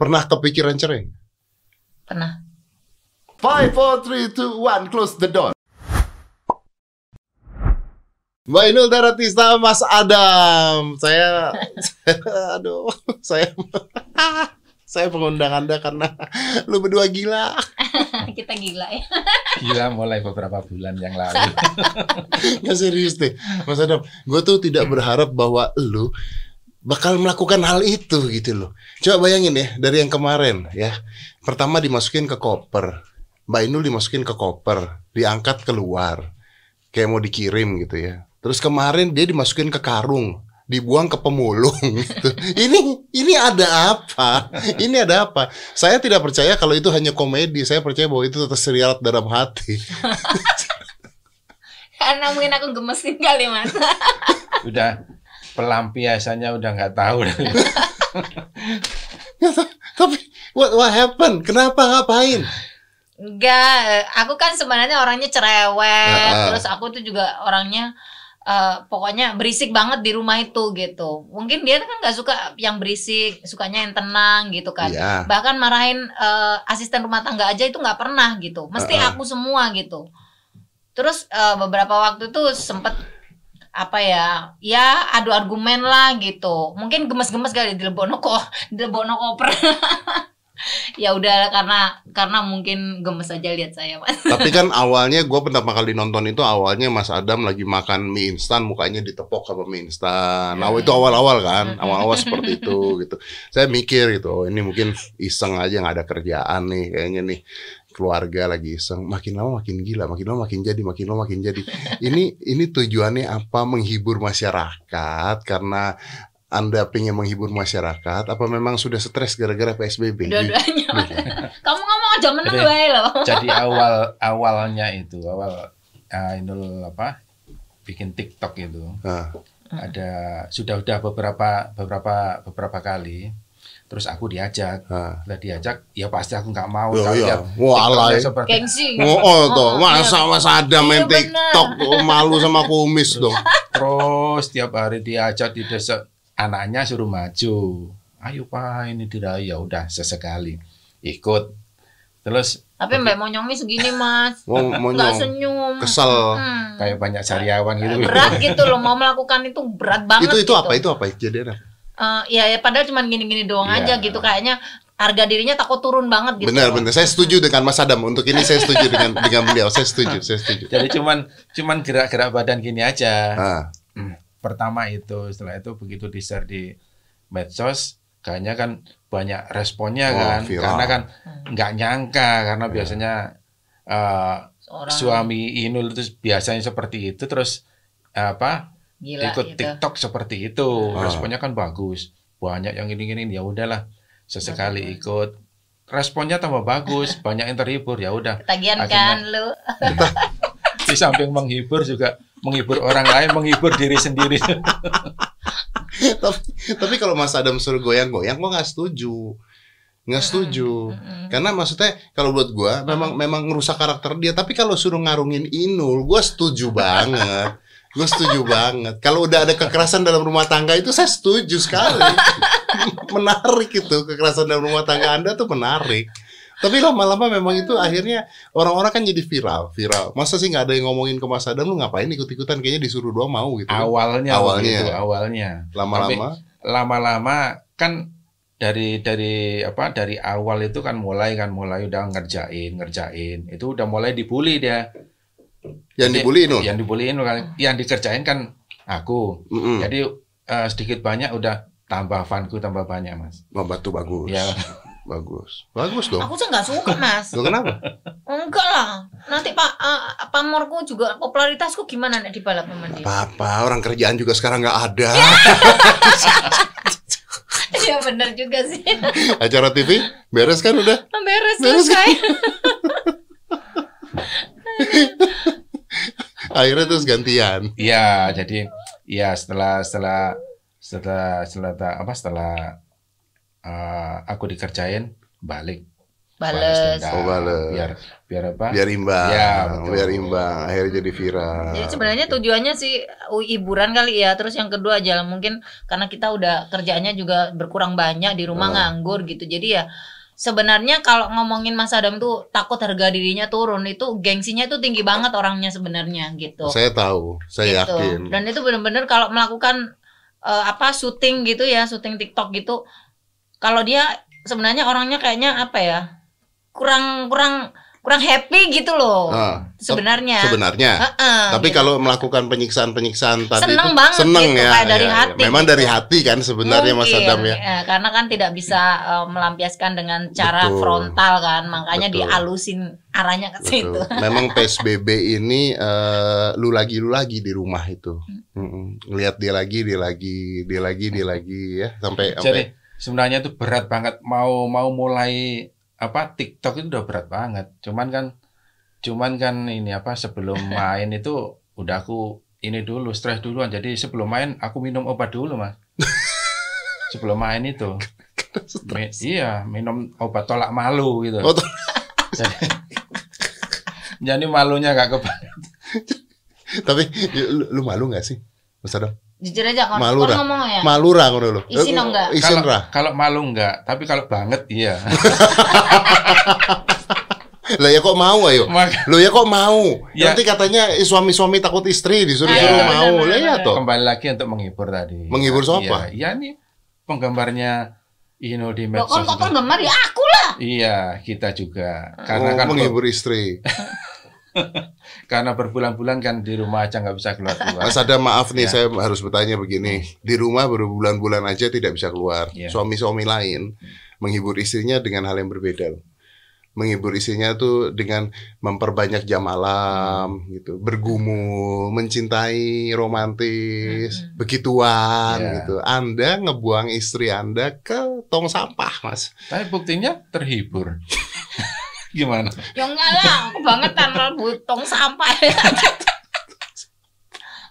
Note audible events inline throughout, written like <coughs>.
Pernah kepikiran cerai? Pernah. Five, four, three, two, one, close the door. Mbak Inul Daratista, Mas Adam. Saya, <laughs> aduh, saya, <laughs> saya mengundang Anda karena lu berdua gila. <laughs> Kita gila ya. Gila mulai beberapa bulan yang lalu. Nggak serius deh, Mas Adam. Gue tuh tidak berharap bahwa lu bakal melakukan hal itu gitu loh. Coba bayangin ya, dari yang kemarin ya. Pertama dimasukin ke koper. Mbak Inul dimasukin ke koper, diangkat keluar. Kayak mau dikirim gitu ya. Terus kemarin dia dimasukin ke karung, dibuang ke pemulung <laughs> gitu. Ini ini ada apa? Ini ada apa? Saya tidak percaya kalau itu hanya komedi. Saya percaya bahwa itu tetap serial dalam hati. <laughs> Karena mungkin aku gemesin kali mas. Udah pelampiasannya udah nggak tahu. <laughs> Tapi what what happened? Kenapa ngapain? Enggak, aku kan sebenarnya orangnya cerewet. Ah, ah. Terus aku tuh juga orangnya eh, pokoknya berisik banget di rumah itu gitu. Mungkin dia kan nggak suka yang berisik, sukanya yang tenang gitu kan. Iya. Bahkan marahin eh, asisten rumah tangga aja itu nggak pernah gitu. Mesti Ah, ah. aku semua gitu. Terus eh, beberapa waktu tuh sempet apa ya ya adu argumen lah gitu mungkin gemes-gemes kali di lebono kok di lebono koper <laughs> ya udah karena karena mungkin gemes aja lihat saya mas <laughs> Tapi kan awalnya gue pertama kali nonton itu awalnya Mas Adam lagi makan mie instan mukanya ditepok sama mie instan. Nah itu awal-awal kan, awal-awal seperti itu gitu. Saya mikir gitu, oh, ini mungkin iseng aja nggak ada kerjaan nih kayaknya nih keluarga lagi iseng. Makin lama makin gila, makin lama makin jadi, makin lama makin jadi. <laughs> Ini ini tujuannya apa? Menghibur masyarakat karena anda pengen menghibur masyarakat apa memang sudah stres gara-gara PSBB? dua-duanya <laughs> kamu ngomong aja menang Jadi- wae loh Jadi awal awalnya itu awal Inul apa bikin TikTok itu Ah, ada sudah udah beberapa beberapa beberapa kali. Terus aku diajak, ah. lah diajak ya pasti aku nggak mau Ya, kalau iya. lihat Wah, alay. seperti gengsi Oh, oh tuh, Oh, masa. Mas Adam main Iya. TikTok oh, malu sama kumis dong. terus tiap hari diajak di desa anaknya suruh maju. Ayo pak ini tidak ya udah sesekali ikut. Terus tapi mbak monyongnya segini mas Mau mau nggak senyum kesel. Hmm. kayak banyak sariawan gitu. berat gitu loh mau melakukan itu berat banget Itu itu gitu. apa? Itu apa? Kejadian apa? Eh, ya, ya padahal cuma gini-gini doang Iya. aja gitu kayaknya harga dirinya takut turun banget gitu Benar, benar. Saya setuju dengan Mas Adam. Untuk ini saya setuju dengan dengan beliau. Saya setuju, saya setuju. Jadi cuman cuman gerak-gerak badan gini aja. Ah, Pertama itu, setelah itu begitu di share di medsos, kayaknya kan banyak responnya Oh, kan, viral. karena kan Hmm. nggak nyangka karena Iya. biasanya eh, Seorang suami Inul itu biasanya seperti itu, terus apa gila ikut gitu. TikTok seperti itu, Ah. responnya kan bagus, banyak yang gini-gini, ya udahlah sesekali Bagus. ikut, responnya tambah bagus, <laughs> banyak yang terhibur, ya udah Ketagihan Akhirnya- kan lu <laughs> di samping menghibur juga menghibur orang lain, menghibur diri sendiri. <laughs> tapi tapi kalau Mas Adam suruh goyang-goyang, gua nggak setuju. Nggak setuju. Karena maksudnya kalau buat gua memang memang ngerusak karakter dia. Tapi kalau suruh ngarungin Inul, gua setuju banget. Gue setuju banget. Kalau udah ada kekerasan dalam rumah tangga itu saya setuju sekali. <laughs> menarik itu kekerasan dalam rumah tangga Anda tuh menarik. Tapi lama-lama memang itu akhirnya orang-orang kan jadi viral, viral. Masa sih nggak ada yang ngomongin ke Mas Adam lu ngapain ikut-ikutan kayaknya disuruh doang mau gitu. kan. awalnya Awalnya. begitu, awalnya Lama-lama lama-lama kan dari dari apa dari awal itu kan mulai kan mulai udah ngerjain ngerjain itu udah mulai dibully dia yang dibully yang dibully kan yang dikerjain kan aku Mm-mm. jadi eh, sedikit banyak udah tambah fanku tambah banyak mas Oh, batu bagus. ya <laughs> Bagus. Bagus dong. aku sih nggak suka mas Loh, kenapa? enggak lah nanti pak eh, pamorku juga popularitasku gimana nek dibalap sama dia Apa-apa, orang kerjaan juga sekarang nggak ada. <laughs> Iya bener juga sih Acara TV beres kan udah? beres Beres. selesai <laughs> <laughs> Akhirnya terus gantian. Iya, jadi ya setelah setelah setelah setelah apa setelah eh, aku dikerjain balik Bales. dendam. Oh, bales. Biar biar apa? biar imbang, Ya, betul. biar imbang. Akhirnya jadi viral. Jadi sebenarnya tujuannya sih uh, hiburan kali ya. Terus yang kedua aja mungkin karena kita udah kerjaannya juga berkurang banyak di rumah Hmm. nganggur gitu. Jadi ya sebenarnya kalau ngomongin Mas Adam tuh takut harga dirinya turun itu gengsinya tuh tinggi banget orangnya sebenarnya gitu. Saya tahu, saya Gitu. yakin. Dan itu benar-benar kalau melakukan eh, apa syuting gitu ya, syuting TikTok gitu. Kalau dia sebenarnya orangnya kayaknya apa ya? Kurang kurang kurang happy gitu loh. Ah, sebenarnya. sebenarnya. Heeh, Tapi gitu. kalau melakukan penyiksaan-penyiksaan tadi Seneng itu banget seneng gitu, ya, kayak dari ya, ya. hati Memang gitu. dari hati kan sebenarnya Mas Mungkin, Adam ya. karena kan tidak bisa eh, melampiaskan dengan cara Betul. frontal kan, makanya Betul. dialusin arahnya ke situ. Betul. <laughs> Memang PSBB ini eh, lu lagi lu lagi di rumah itu. Mm-mm. Lihat dia lagi, dia lagi, dia lagi, dia lagi ya sampai Jadi sampai sebenarnya itu berat banget mau mau mulai apa TikTok itu udah berat banget. Cuman kan cuman kan ini apa sebelum <laughs> main itu udah aku ini dulu stres duluan. Jadi sebelum main aku minum obat dulu, Mas. <laughs> sebelum main itu. Mi- iya, minum obat tolak malu gitu. Oh, <laughs> jadi, jadi malunya gak kebanyakan. tapi lu, lu malu nggak sih? Mas Adam? Jujur aja kan, Malu ngomong ya. Malu ra ngono lho. Isin dong nggak? Isin Kalau ra. kalau malu enggak, tapi kalau banget iya. <laughs> Lah ya kok mau ayo? Lo ya kok mau? Ya. Nanti katanya eh, suami-suami takut istri disuruh-suruh Iya, mau. benar, Lah ya toh. kembali lagi untuk menghibur tadi. Menghibur siapa? Iya, iya nih penggambarnya Ino di medsos. kok penggemar ya aku lah. Iya, kita juga. Oh, Karena kan menghibur istri. <laughs> <laughs> karena berbulan-bulan kan di rumah aja nggak bisa keluar-keluar. Mas ada maaf nih Ya. saya harus bertanya begini. Di rumah berbulan-bulan aja tidak bisa keluar. Ya. Suami-suami lain menghibur istrinya dengan hal yang berbeda. Menghibur istrinya tuh dengan memperbanyak jam malam gitu, bergumul, mencintai, romantis, Mm-mm. begituan Ya. gitu. Anda ngebuang istri Anda ke tong sampah, Mas. Tapi buktinya terhibur. <laughs> Gimana? Ya enggak lah, kebangetan lah butong sampah.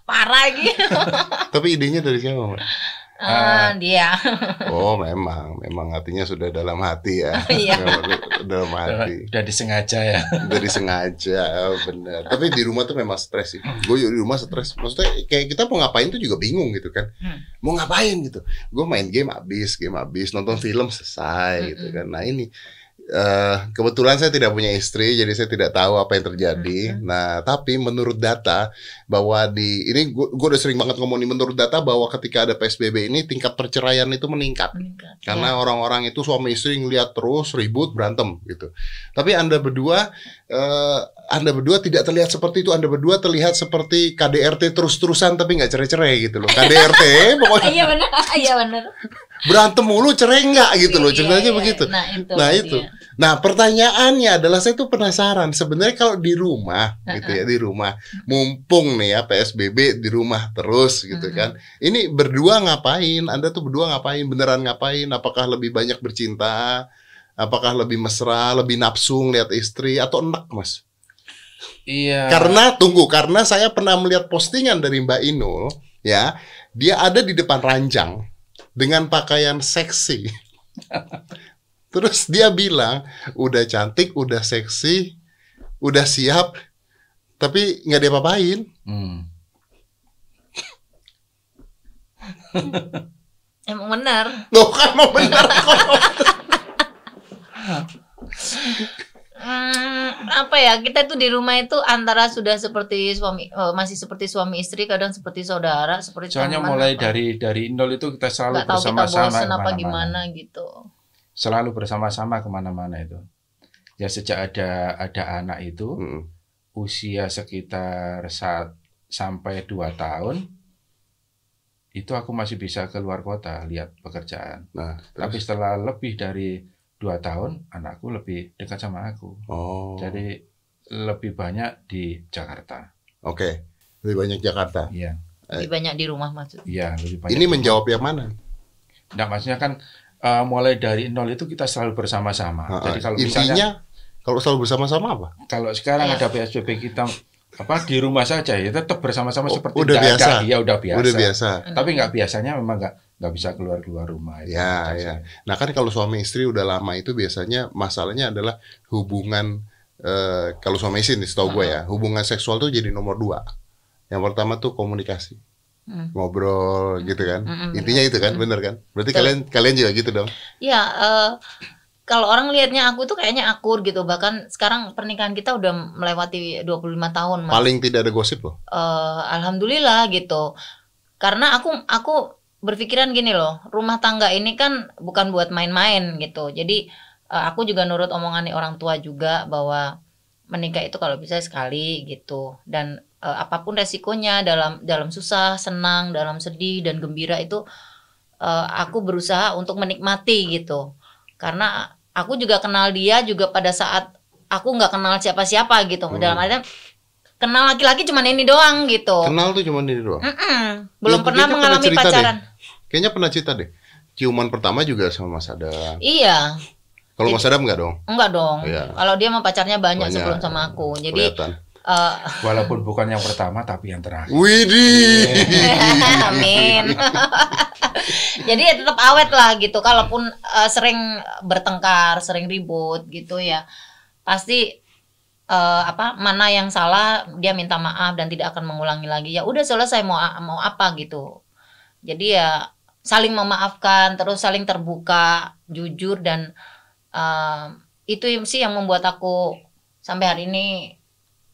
Parah gitu. Tapi idenya dari siapa, Mas? Ah, dia. Oh, memang, memang hatinya sudah dalam hati ya. Iya. Dalam hati. Udah disengaja ya. Udah disengaja, oh, bener. Tapi di rumah tuh memang stres sih. Gue di rumah stres. Maksudnya kayak kita mau ngapain tuh juga bingung gitu kan. Hmm. Mau ngapain gitu. Gue main game habis, game habis, nonton film selesai gitu kan. Nah ini eh kebetulan saya tidak punya istri, jadi saya tidak tahu apa yang terjadi. Mm-mm. Nah, tapi menurut data bahwa di ini gue udah sering banget ngomong nih menurut data bahwa ketika ada PSBB ini tingkat perceraian itu meningkat. Meningkat. Karena orang-orang itu suami istri ngeliat terus ribut berantem gitu. Tapi anda berdua, eh, anda berdua tidak terlihat seperti itu. Anda berdua terlihat seperti KDRT terus-terusan tapi nggak cerai-cerai gitu loh. KDRT <laughs> pokoknya Iya benar, iya benar. Berantem mulu cerai nggak gitu loh. Iya, Ceritanya iya. begitu. Nah itu. Nah, itu. ya. Nah pertanyaannya adalah saya tuh penasaran sebenarnya kalau di rumah gitu ya di rumah mumpung nih ya PSBB di rumah terus gitu kan ini berdua ngapain Anda tuh berdua ngapain beneran ngapain apakah lebih banyak bercinta apakah lebih mesra lebih nafsu ngeliat istri atau enak mas Iya. karena tunggu karena saya pernah melihat postingan dari Mbak Inul ya dia ada di depan ranjang dengan pakaian seksi <laughs> terus dia bilang udah cantik udah seksi udah siap tapi nggak dia apain Hmm. <laughs> Emang benar. Loh kan mau bener kok <laughs> Hmm, apa ya kita tuh di rumah itu antara sudah seperti suami eh, masih seperti suami istri kadang seperti saudara seperti Soalnya teman, mulai apa. dari dari nol itu kita selalu bersama-sama apa ke mana-mana. gimana gitu Selalu bersama-sama ke mana-mana itu. Ya sejak ada ada anak itu Mm, usia sekitar saat sampai dua tahun itu aku masih bisa keluar kota lihat pekerjaan. nah Tapi setelah lebih dari dua tahun anakku lebih dekat sama aku. oh Jadi lebih banyak di Jakarta. oke lebih banyak Jakarta Iya, lebih banyak di rumah maksud iya lebih banyak. ini menjawab yang mana Nah, maksudnya kan eh, mulai dari nol itu kita selalu bersama-sama. Ah, Jadi kalau intinya misalnya kalau selalu bersama-sama apa kalau sekarang Iya. ada PSBB kita apa di rumah saja ya tetap bersama-sama Oh, seperti udah biasa. ada. Iya, udah biasa. udah biasa Tapi nggak biasanya memang nggak nggak bisa keluar keluar rumah. itu Ya, ya. Nah kan kalau suami istri udah lama itu biasanya masalahnya adalah hubungan eh, kalau suami istri nih, setahu gue ya hubungan seksual tuh jadi nomor dua. Yang pertama tuh komunikasi, Hmm. ngobrol gitu kan. Mm-mm, Intinya itu kan, bener kan? Berarti Betul. kalian kalian juga gitu dong. Ya, eh, kalau orang lihatnya aku tuh kayaknya akur gitu. Bahkan sekarang pernikahan kita udah melewati 25 tahun, Mas. Paling tidak ada gosip loh. Eh, alhamdulillah gitu. Karena aku aku berpikiran gini loh, rumah tangga ini kan bukan buat main-main gitu. Jadi eh, aku juga nurut omongan orang tua juga bahwa menikah itu kalau bisa sekali gitu. Dan eh, apa pun resikonya dalam dalam susah, senang, dalam sedih dan gembira itu eh, aku berusaha untuk menikmati gitu. Karena aku juga kenal dia juga pada saat aku nggak kenal siapa-siapa gitu. Hmm. Dalam artian kenal laki-laki cuman ini doang gitu. Kenal tuh cuma ini doang. Mm-mm. Belum Ya, pernah mengalami cerita deh. Kayaknya pernah cerita deh. Ciuman pertama juga sama Mas Adam. Iya, Kalau Mas Adam nggak dong? enggak dong. Iya. Kalau dia mah pacarnya banyak, Banyak. sebelum sama aku. Jadi Kelihatan. eh, Walaupun bukan yang pertama tapi yang terakhir. Widih. <laughs> amin. <laughs> Jadi ya tetap awet lah gitu. Kalaupun eh, sering bertengkar, sering ribut gitu ya, pasti eh, apa mana yang salah dia minta maaf dan tidak akan mengulangi lagi. Ya udah selesai mau mau apa gitu. Jadi ya saling memaafkan, terus saling terbuka, jujur dan eh, itu sih yang membuat aku sampai hari ini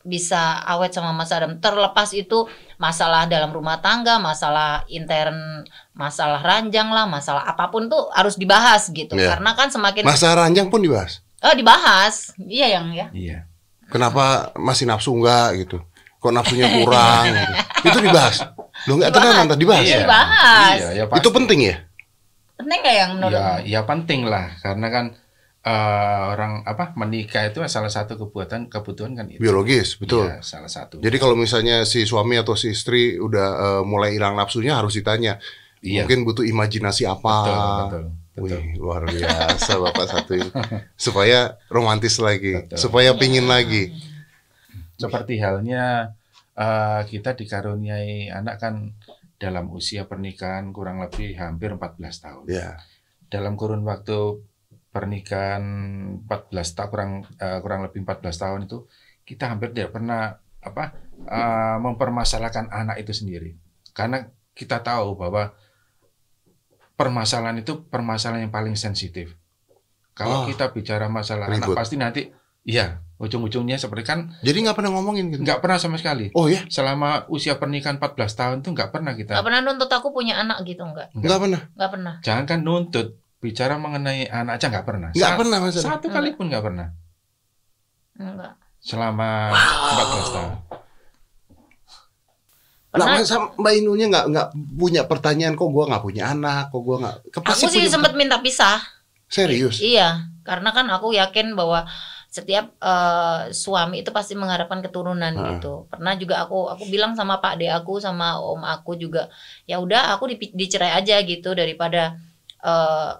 bisa awet sama Mas Adam. Terlepas itu masalah dalam rumah tangga, masalah intern, masalah ranjang lah, masalah apa pun tuh harus dibahas gitu. Iya. Karena kan semakin Masa ranjang pun dibahas. oh dibahas. Iya yang ya. Iya. Kenapa masih nafsu enggak gitu? Kok nafsunya kurang? gitu. Itu dibahas. Lo nggak Dibahas. tenang dibahas. Iya. dibahas. Iya, ya Itu pasti. penting ya? Penting nggak yang menurut? Ya, ya penting lah karena kan eh, orang apa menikah itu salah satu kebutuhan kebutuhan kan itu. Biologis, betul. Iya, salah satu. Jadi kalau misalnya si suami atau si istri udah eh, mulai hilang nafsunya harus ditanya. Iya. Mungkin butuh imajinasi apa? betul, betul, betul. Wih, luar biasa Bapak satu ini. <laughs> Supaya romantis lagi, Betul. supaya pingin lagi. Seperti halnya eh, kita dikaruniai anak kan dalam usia pernikahan kurang lebih hampir 14 tahun. Ya. Dalam kurun waktu pernikahan 14 tahun kurang eh, kurang lebih 14 tahun itu kita hampir tidak pernah apa eh, mempermasalahkan anak itu sendiri. Karena kita tahu bahwa permasalahan itu permasalahan yang paling sensitif. Oh, Kalau kita bicara masalah anak ribut. pasti nanti iya ujung-ujungnya seperti kan Jadi nggak pernah ngomongin gitu. nggak pernah sama sekali. Oh ya, Selama usia pernikahan 14 tahun tuh nggak pernah kita. Nggak pernah nuntut aku punya anak gitu enggak? nggak pernah, Nggak pernah. Jangan kan nuntut bicara mengenai anak aja nggak pernah. nggak Sa- pernah mas. Satu kali pun nggak pernah. Enggak. Selama 14 tahun. Nah, masa Mbak Inunya nggak nggak punya pertanyaan kok gua nggak punya anak, kok gua nggak. Aku sih punya- sempat minta pisah. serius. Iya, karena kan aku yakin bahwa setiap eh, suami itu pasti mengharapkan keturunan Ah. gitu. Pernah juga aku aku bilang sama Pak De aku sama Om aku juga, ya udah aku dipi- dicerai aja gitu daripada eh,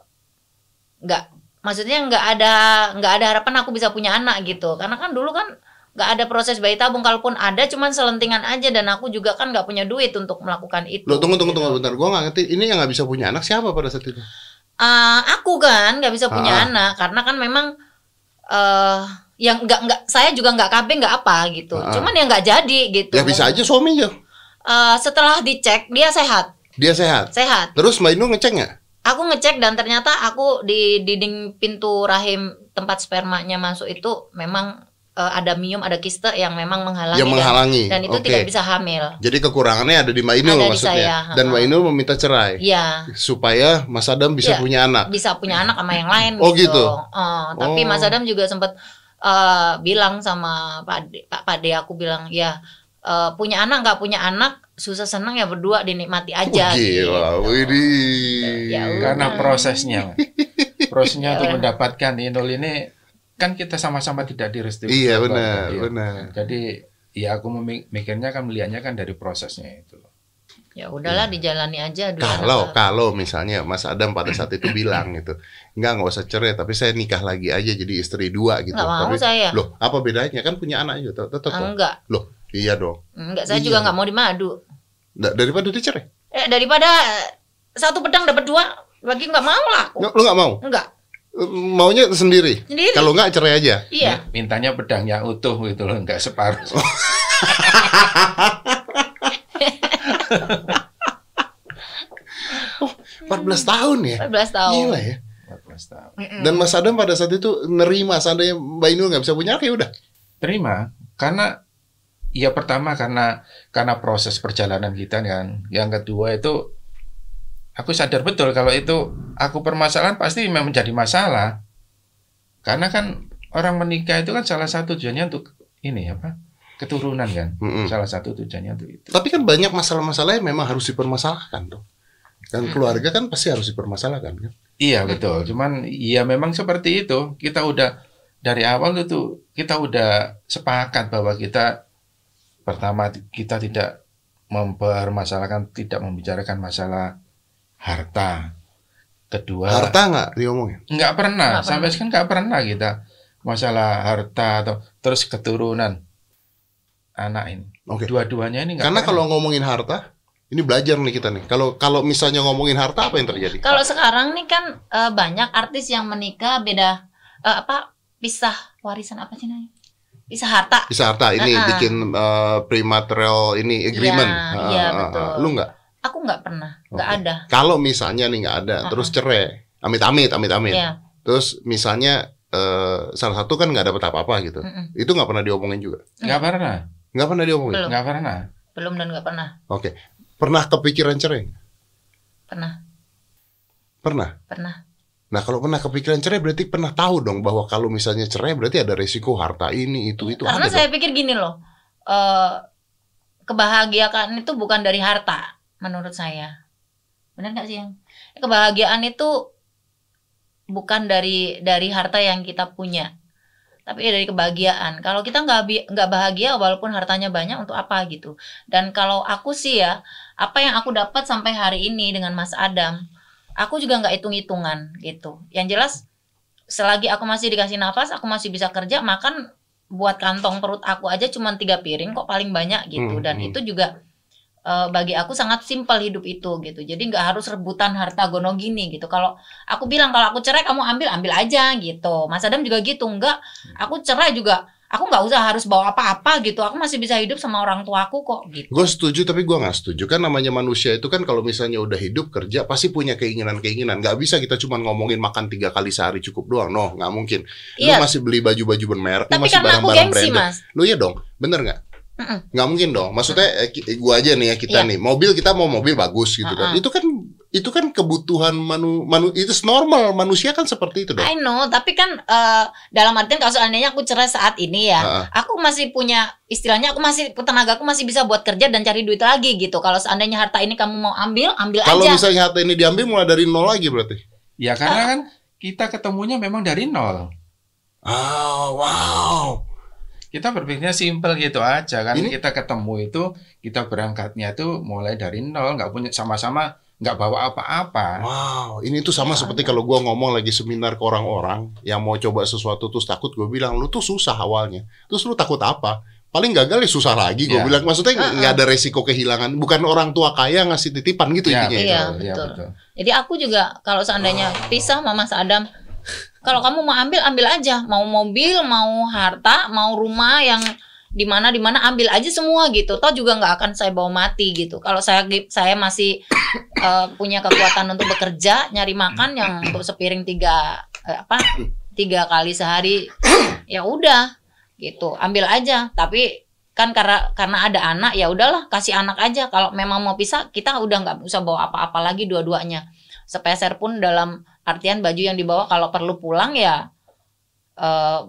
nggak maksudnya nggak ada nggak ada harapan aku bisa punya anak gitu. Karena kan dulu kan nggak ada proses bayi tabung kalaupun ada cuman selentingan aja dan aku juga kan nggak punya duit untuk melakukan itu. Loh tunggu tunggu gitu. tunggu bentar, gua nggak ngerti. Ini yang nggak bisa punya anak siapa pada saat itu? Eh, aku kan nggak bisa punya Ah. anak karena kan memang eh yang nggak nggak saya juga nggak KB nggak apa gitu Ah. cuman yang nggak jadi gitu Ya bisa aja suaminya. Eh, setelah dicek dia sehat Dia sehat. sehat Terus Mbak Inu ngecek nggak? aku ngecek dan ternyata aku di dinding pintu rahim tempat spermanya masuk itu memang eh, ada miom ada kiste yang memang menghalangi Yang dan- menghalangi. dan, itu Oke. tidak bisa hamil Jadi kekurangannya ada di Mbak Inul Ada di maksudnya. saya, Dan. Mbak Inul meminta cerai Iya supaya Mas Adam bisa Iya. punya anak. bisa punya anak sama yang lain Oh, gitu? Eh, tapi Oh. Mas Adam juga sempat eh, bilang sama Pak De, Pak Pak De aku bilang ya eh, punya anak nggak punya anak susah senang ya berdua dinikmati Oh, aja. gitu. gila, widih. Ya udah. Karena prosesnya. prosesnya untuk Ya. mendapatkan inul ini kan kita sama-sama tidak direstui. Iya benar, Iya. benar. Jadi ya aku mikirnya kan melihatnya kan dari prosesnya itu. Ya udahlah dijalani aja dua Kalau anak. kalau misalnya Mas Adam pada saat itu bilang gitu, nggak nggak usah cerai, tapi saya nikah lagi aja jadi istri dua gitu. Nggak mau tapi saya. loh apa bedanya kan punya anak juga tetap. Enggak, Loh iya dong. enggak saya Iya. juga nggak mau dimadu. Da- daripada dicerai. Eh daripada satu pedang dapat dua bagi nggak mau lah aku Nggak- Lu nggak mau? enggak Maunya sendiri. sendiri Kalau nggak cerai aja. iya Mintanya pedangnya utuh gitu loh, nggak separuh. <laughs> 14 tahun ya. 14 tahun Gila ya. 14 tahun. Dan Mas Adam pada saat itu nerima seandainya Mbak Inul nggak bisa punya anak ya udah. Terima karena ya pertama karena karena proses perjalanan kita kan. Yang kedua itu aku sadar betul kalau itu aku permasalahan pasti memang menjadi masalah. Karena kan orang menikah itu kan salah satu tujuannya untuk ini apa? keturunan kan. Mm-mm. Salah satu tujuannya untuk itu. Tapi kan banyak masalah-masalah yang memang harus dipermasalahkan dong. Dan Hmm. keluarga kan pasti harus dipermasalahkan kan. Iya betul. Cuman ya memang seperti itu. Kita udah dari awal itu kita udah sepakat bahwa kita pertama kita tidak mempermasalahkan, tidak membicarakan masalah harta. Kedua, Harta nggak diomongin. nggak pernah. Nggak Sampai sekarang nggak pernah kita masalah harta atau terus keturunan anak ini. Oke. Dua-duanya ini nggak Karena pernah. kalau ngomongin harta, ini belajar nih kita nih. Kalau kalau misalnya ngomongin harta apa yang terjadi? Kalau sekarang nih kan eh, banyak artis yang menikah beda eh, apa pisah warisan apa sih namanya? Pisah harta. Bisa harta ini Uh-uh. bikin uh, prematerial ini agreement. Iya, ah, ah. betul. Lu nggak? Aku nggak pernah, nggak Oke. ada. Kalau misalnya nih nggak ada, Uh-uh. terus cerai, amit-amit, amit-amit. Iya. Terus misalnya eh, salah satu kan nggak dapet apa-apa gitu. mm-mm. Itu nggak pernah diomongin juga. nggak pernah, Nggak pernah diomongin. Nggak pernah. Belum dan nggak pernah. Oke. Pernah kepikiran cerai? Pernah, Pernah. pernah. Nah kalau pernah kepikiran cerai berarti pernah tahu dong bahwa kalau misalnya cerai berarti ada resiko harta ini itu itu Karena ada saya dong. pikir gini loh, eh kebahagiaan itu bukan dari harta, menurut saya. Benar nggak sih yang kebahagiaan itu bukan dari dari harta yang kita punya, tapi dari kebahagiaan. Kalau kita nggak nggak bahagia, walaupun hartanya banyak, untuk apa gitu? Dan kalau aku sih ya, apa yang aku dapat sampai hari ini dengan Mas Adam, aku juga nggak hitung-hitungan gitu. Yang jelas, selagi aku masih dikasih nafas, aku masih bisa kerja, makan buat kantong perut aku aja cuma tiga piring kok paling banyak gitu Hmm, dan hmm. itu juga eh, bagi aku sangat simpel hidup itu gitu. Jadi nggak harus rebutan harta gono gini gitu. Kalau aku bilang kalau aku cerai kamu ambil ambil aja gitu. Mas Adam juga gitu enggak aku cerai juga aku nggak usah harus bawa apa-apa gitu. Aku masih bisa hidup sama orang tuaku kok gitu. Gue setuju tapi gue nggak setuju. Kan namanya manusia itu kan kalau misalnya udah hidup kerja pasti punya keinginan-keinginan. Nggak bisa kita cuma ngomongin makan tiga kali sehari cukup doang. No, nggak mungkin. Lu iya. masih beli baju-baju bermerek, lu tapi masih karena aku barang-barang gengsi branded. mas. Lu ya dong, bener nggak? Nggak mungkin dong. Maksudnya eh, ki- gua aja nih ya kita Iya. nih, mobil kita mau mobil bagus gitu kan. Uh-uh. Itu kan itu kan kebutuhan manu, manu itu normal manusia kan seperti itu dong. I know tapi kan eh, dalam artian kalau seandainya aku cerai saat ini ya Ha-ha. aku masih punya istilahnya aku masih tenagaku masih bisa buat kerja dan cari duit lagi gitu kalau seandainya harta ini kamu mau ambil ambil Kalau aja misalnya harta ini diambil mulai dari nol lagi berarti. Ya karena kan kita ketemunya memang dari nol. Oh, wow. Kita berpikirnya simpel gitu aja kan. Ini- Kita ketemu itu kita berangkatnya itu mulai dari nol, nggak punya sama-sama nggak bawa apa-apa. Wow, ini tuh sama Ya, seperti kalau gua ngomong lagi seminar ke orang-orang yang mau coba sesuatu terus takut, gue bilang lu tuh susah awalnya. Terus lu takut apa? Paling gagal ya susah lagi. Gue Ya. bilang maksudnya nggak ada resiko kehilangan. Bukan orang tua kaya ngasih titipan gitu Ya, intinya. Iya, betul, ya, betul. betul. jadi aku juga kalau seandainya pisah sama Mas Adam kalau kamu mau ambil ambil aja. Mau mobil mau harta mau rumah yang di mana di mana ambil aja semua gitu. Toh juga nggak akan saya bawa mati gitu. Kalau saya saya masih eh, punya kekuatan untuk bekerja nyari makan yang untuk sepiring tiga eh, apa tiga kali sehari ya udah gitu. Ambil aja. Tapi kan karena karena ada anak ya udahlah kasih anak aja. Kalau memang mau pisah kita udah nggak usah bawa apa-apa lagi dua-duanya. Sepeser pun dalam artian baju yang dibawa kalau perlu pulang ya eh,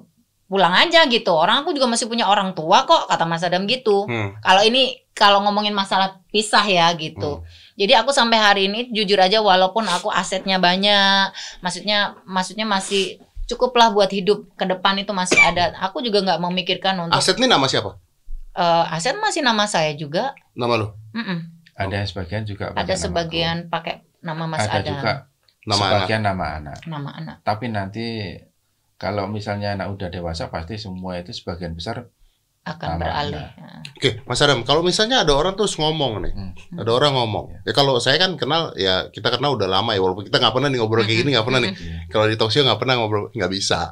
pulang aja gitu orang aku juga masih punya orang tua kok kata Mas Adam gitu Hmm. kalau ini kalau ngomongin masalah pisah ya gitu. Jadi aku sampai hari ini jujur aja walaupun aku asetnya banyak, maksudnya maksudnya masih cukuplah buat hidup ke depan itu masih ada. Aku juga nggak memikirkan untuk Aset ini nama siapa? eh, aset masih nama saya juga. Nama lu? Mm-mm. Ada sebagian juga Ada sebagian pakai nama Mas. Ada Adam, juga Nama anak. sebagian nama anak. nama anak. Tapi nanti kalau misalnya anak udah dewasa pasti semua itu sebagian besar akan Sama, beralih. iya. Nah. Oke, Mas Adam, kalau misalnya ada orang terus ngomong nih, Hmm. ada orang ngomong. Ya kalau saya kan kenal, ya kita kenal udah lama ya, walaupun kita nggak pernah nih ngobrol kayak gini, nggak pernah nih. Iya. Kalau di show nggak pernah ngobrol, nggak bisa.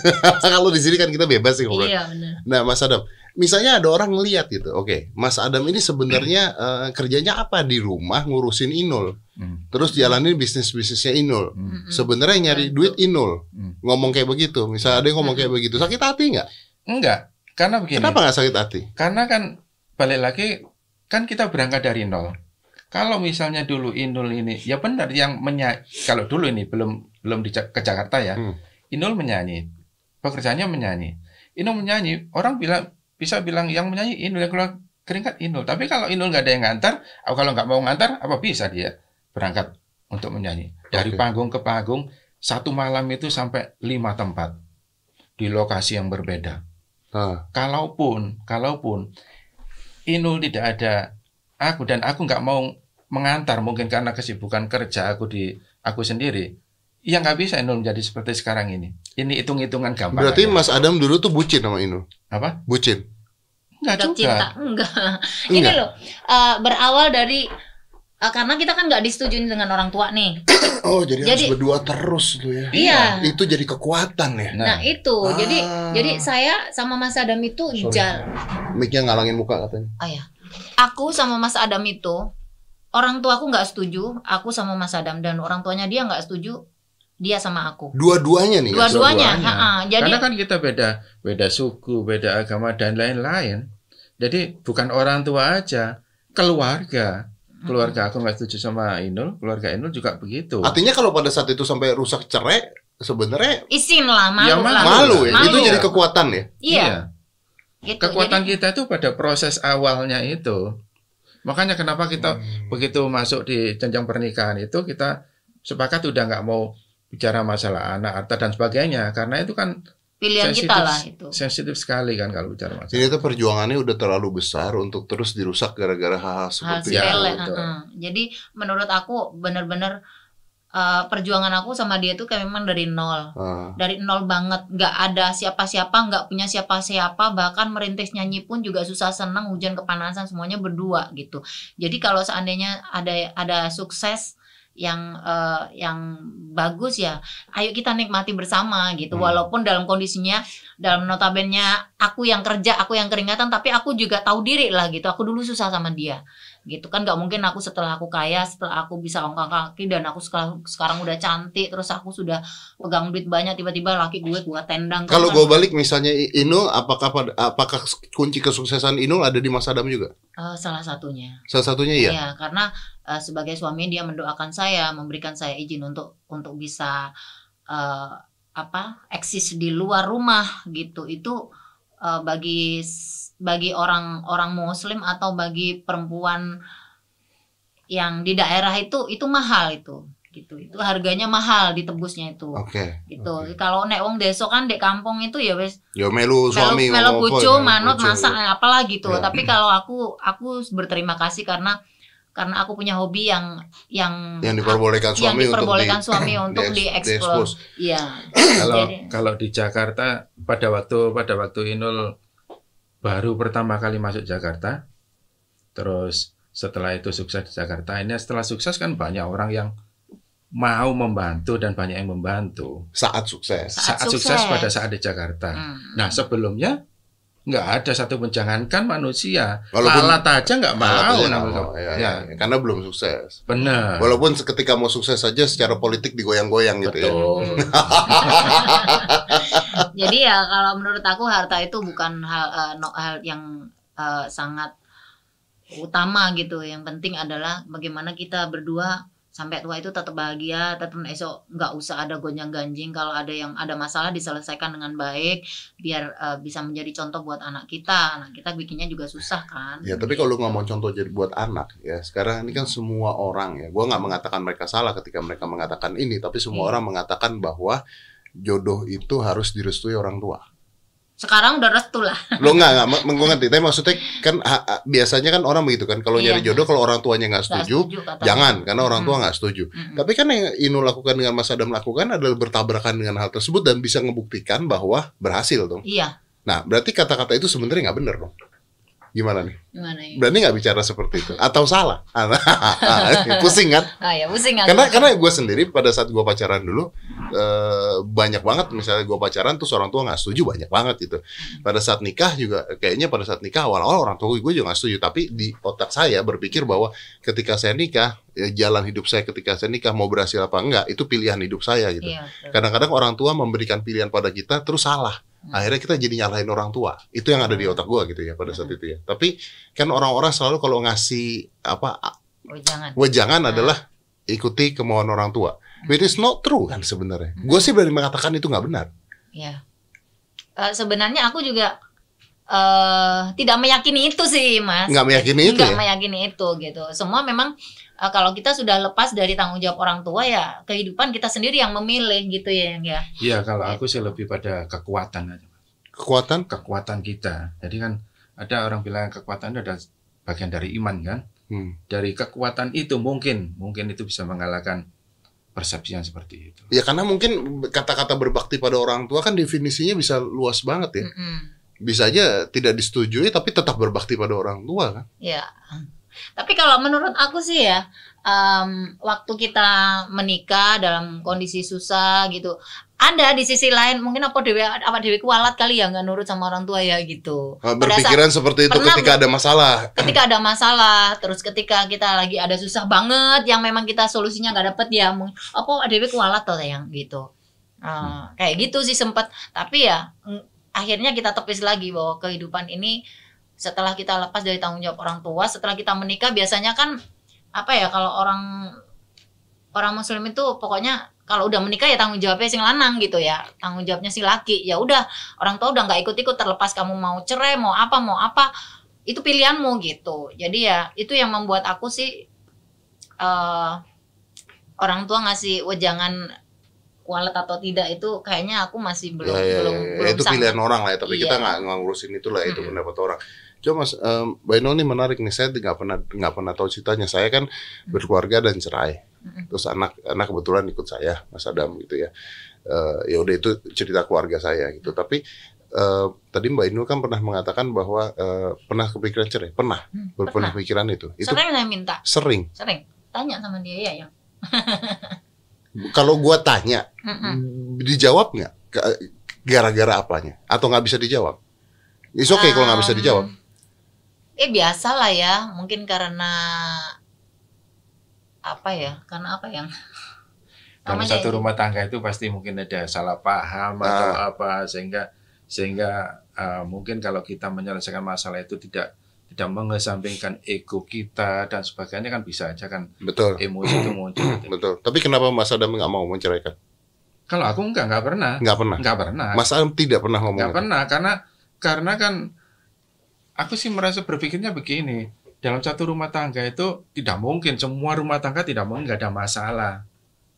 <laughs> kalau di sini kan kita bebas sih ngobrol. Iya benar. Nah, Mas Adam, misalnya ada orang ngeliat gitu, oke, Mas Adam ini sebenarnya eh, kerjanya apa di rumah ngurusin Inul, Hmm. terus jalanin bisnis bisnisnya Inul. Hmm. Mm-mm. Sebenarnya nyari duit Inul, Hmm. ngomong kayak begitu. Misalnya ada yang ngomong kayak begitu, sakit hati nggak? Enggak, karena begini. Kenapa nggak sakit hati? Karena kan balik lagi kan kita berangkat dari nol. Kalau misalnya dulu Inul ini ya benar yang menyanyi kalau dulu ini belum belum di ke Jakarta ya. Hmm. Inul menyanyi. Pekerjaannya menyanyi. Inul menyanyi, orang bilang bisa bilang yang menyanyi Inul yang keluar keringat Inul. Tapi kalau Inul nggak ada yang ngantar, atau kalau nggak mau ngantar, apa bisa dia berangkat untuk menyanyi dari Oke. panggung ke panggung satu malam itu sampai lima tempat di lokasi yang berbeda Nah, kalaupun kalaupun Inul tidak ada aku dan aku nggak mau mengantar mungkin karena kesibukan kerja aku di aku sendiri ya nggak bisa Inul menjadi seperti sekarang ini ini hitung hitungan gampang berarti aja. Mas Adam dulu tuh bucin sama Inul. apa Bucin. Nggak Udah juga cinta enggak. <laughs> Ini Enggak. loh eh, berawal dari eh, karena kita kan nggak disetujui dengan orang tua nih. <coughs> Oh, jadi, Jadi- harus berdua terus tuh ya. Iya. Itu jadi kekuatan ya. Nah, itu Ah. jadi jadi saya sama Mas Adam itu jal. Mic-nya ngalangin muka katanya. Oh ya. Aku sama Mas Adam itu orang tua aku nggak setuju. Aku sama Mas Adam dan orang tuanya dia nggak setuju. Dia sama aku. Dua-duanya nih. ya? Dua-duanya. Dua-duanya. ha-ha. Jadi karena kan kita beda beda suku beda agama dan lain-lain jadi bukan orang tua aja keluarga keluarga aku nggak setuju sama Inul keluarga Inul juga begitu Artinya kalau pada saat itu sampai rusak cerai, sebenarnya isin lah malu Ya, lah. malu ya. Malu. Itu jadi kekuatan ya. Iya. Gitu. kekuatan Jadi- kita itu pada proses awalnya itu. Makanya kenapa kita Hmm. begitu masuk di jenjang pernikahan itu kita sepakat udah nggak mau bicara masalah anak, harta dan sebagainya karena itu kan pilihan sensitif, kita lah itu. sensitif sekali kan kalau bicara masalah. Ini tuh perjuangannya udah terlalu besar untuk terus dirusak gara-gara hal-hal hal seperti Ya, itu. sepele. heeh. Jadi menurut aku benar-benar eh, perjuangan aku sama dia tuh kayak memang dari nol, Ah. dari nol banget, nggak ada siapa-siapa, nggak punya siapa-siapa, bahkan merintis nyanyi pun juga susah senang, hujan kepanasan semuanya berdua gitu. Jadi kalau seandainya ada ada sukses yang eh, yang bagus ya, ayo kita nikmati bersama gitu. Hmm. Walaupun dalam kondisinya dalam notabennya aku yang kerja, aku yang keringatan, tapi aku juga tahu diri lah gitu. Aku dulu susah sama dia gitu kan nggak mungkin aku setelah aku kaya setelah aku bisa ongkang kaki dan aku sekarang sekarang udah cantik terus aku sudah pegang duit banyak tiba-tiba laki gue gua tendang Kalau gue balik misalnya Inul, apakah apakah kunci kesuksesan Inul ada di Mas Adam juga? Eh, salah satunya Salah satunya iya. ya karena eh, sebagai suami dia mendoakan saya memberikan saya izin untuk untuk bisa eh, apa eksis di luar rumah gitu itu eh, bagi bagi orang orang muslim atau bagi perempuan yang di daerah itu itu mahal itu gitu itu harganya mahal ditebusnya itu Oke. gitu oke. kalau nek wong deso kan di kampung itu ya wes Ya melu suami ngomong apa, bojo ya, manut masak apalah gitu Ya. tapi kalau aku aku berterima kasih karena karena aku punya hobi yang yang yang diperbolehkan yang suami diperbolehkan <laughs> untuk suami untuk di- dieksplor diekspos. iya Kalau Jadi- kalau di Jakarta pada waktu pada waktu Inul baru pertama kali masuk Jakarta, terus setelah itu sukses di Jakarta, ini setelah sukses kan banyak orang yang mau membantu dan banyak yang membantu saat sukses. Saat saat, sukses. sukses. pada saat di Jakarta. Hmm. Nah sebelumnya nggak ada satu pun jangankan manusia, Walaupun- alat aja nggak mau. Aja ya, Ya, ya, ya. karena belum sukses. benar. Walaupun ketika mau sukses saja secara politik digoyang-goyang gitu ya. <laughs> Jadi ya kalau menurut aku harta itu bukan hal eh, no- hal yang eh, sangat utama gitu yang penting adalah bagaimana kita berdua sampai tua itu tetap bahagia tetap esok nggak usah ada gonjang ganjing kalau ada yang ada masalah diselesaikan dengan baik biar eh, bisa menjadi contoh buat anak kita anak kita bikinnya juga susah kan Ya, tapi kalau ngomong contoh jadi buat anak ya, sekarang ini kan semua orang ya. Gua nggak mengatakan mereka salah ketika mereka mengatakan ini, tapi semua Iya. orang mengatakan bahwa jodoh itu harus direstui orang tua. sekarang udah restu lah <laughs> Lo nggak nggak, m- gue ngerti. Tapi maksudnya kan ha- ha- biasanya kan orang begitu kan. Kalau Iya. nyari jodoh, kalau orang tuanya nggak setuju, katanya. jangan karena orang tua nggak setuju. Mm-mm. Tapi kan yang Inu lakukan dengan Mas Adam lakukan adalah bertabrakan dengan hal tersebut dan bisa membuktikan bahwa berhasil dong. iya Nah, berarti kata-kata itu sebenarnya nggak benar dong. Gimana nih? Gimana ya? Berani nggak bicara seperti itu? Atau salah? <laughs> <laughs> Pusing kan? Ah ya pusing aku. Karena karena gue sendiri pada saat gue pacaran dulu eh, banyak banget misalnya gue pacaran tuh orang tua nggak setuju banyak banget gitu. Pada saat nikah juga kayaknya pada saat nikah awal-awal orang tua gue juga nggak setuju. Tapi di otak saya berpikir bahwa ketika saya nikah ya, jalan hidup saya ketika saya nikah mau berhasil apa enggak itu pilihan hidup saya gitu. Iya. Kadang-kadang orang tua memberikan pilihan pada kita terus salah. Hmm. Akhirnya kita jadi nyalahin orang tua. Itu yang ada di otak gua gitu ya pada saat itu ya. Tapi kan orang-orang selalu kalau ngasih apa Oh jangan. wejangan Hmm. adalah ikuti kemauan orang tua. Which is not true kan sebenarnya. Hmm. Gue sih berani mengatakan itu nggak benar. Ya. Eh, sebenarnya aku juga eh tidak meyakini itu sih, Mas. Nggak meyakini itu Nggak ya? meyakini itu gitu. Semua memang eh, kalau kita sudah lepas dari tanggung jawab orang tua ya kehidupan kita sendiri yang memilih gitu ya, Yang ya. Iya, kalau aku sih lebih pada kekuatan aja. Kekuatan Kekuatan kita. Jadi kan ada orang bilang kekuatan itu ada bagian dari iman kan. hmm. Dari kekuatan itu mungkin mungkin itu bisa mengalahkan persepsi yang seperti itu. Ya karena mungkin kata-kata berbakti pada orang tua kan definisinya bisa luas banget ya. Mm-mm. Bisa aja tidak disetujui tapi tetap berbakti pada orang tua kan. Ya. Tapi kalau menurut aku sih ya, em, waktu kita menikah dalam kondisi susah gitu, ada di sisi lain mungkin apa dewi apa dewi kualat kali ya nggak nurut sama orang tua ya gitu. Uh, Pada saat- Berpikiran seperti itu pernah ketika ada masalah. ketika ada masalah, terus ketika kita lagi ada susah banget, yang memang kita solusinya nggak dapet ya, apa dewi kualat tuh yang gitu. Eh, kayak gitu sih sempet. Tapi ya akhirnya kita tepis lagi bahwa kehidupan ini setelah kita lepas dari tanggung jawab orang tua, setelah kita menikah biasanya kan apa ya kalau orang orang muslim itu pokoknya kalau udah menikah ya tanggung jawabnya si lanang gitu ya. Tanggung jawabnya si laki. Ya udah orang tua udah nggak ikut-ikut terlepas kamu mau cerai mau apa mau apa itu pilihanmu gitu. Jadi ya itu yang membuat aku sih eh orang tua ngasih wejangan kualat atau tidak itu kayaknya aku masih belum ya, ya, belum ya, belum itu sanggup. pilihan orang lah ya, tapi kita Iya. nggak nggak ngurusin itu lah itu pendapat orang. Cuma Mas um, Mbak Inul ini menarik nih, saya nggak pernah nggak pernah tahu ceritanya. Saya kan berkeluarga dan cerai, terus anak anak kebetulan ikut saya, Mas Adam gitu ya. Eh, ya udah itu cerita keluarga saya gitu. Tapi eh, tadi Mbak Inul kan pernah mengatakan bahwa eh, pernah kepikiran cerai, pernah, Hmm, pernah pernah. pikiran itu. Itu sering saya minta sering. sering tanya sama dia ya yang <laughs> Kalau gua tanya, Mm-mm. dijawab nggak? Ga- Gara-gara apanya? Atau nggak bisa dijawab? It's okay kalau nggak bisa Um, dijawab. Eh biasa lah ya, mungkin karena apa ya? Karena apa yang Dalam Namanya satu ini. rumah tangga itu pasti mungkin ada salah paham Ah. atau apa sehingga sehingga uh, mungkin kalau kita menyelesaikan masalah itu tidak tidak mengesampingkan ego kita dan sebagainya kan bisa aja kan Betul. emosi itu muncul. <clears throat> Betul. Tapi kenapa Mas Adam nggak mau menceraikan? Kalau aku enggak enggak pernah, Nggak pernah. enggak pernah, Mas Adam tidak pernah ngomong. enggak itu. pernah karena karena kan aku sih merasa berpikirnya begini dalam satu rumah tangga itu tidak mungkin semua rumah tangga tidak mungkin nggak ada masalah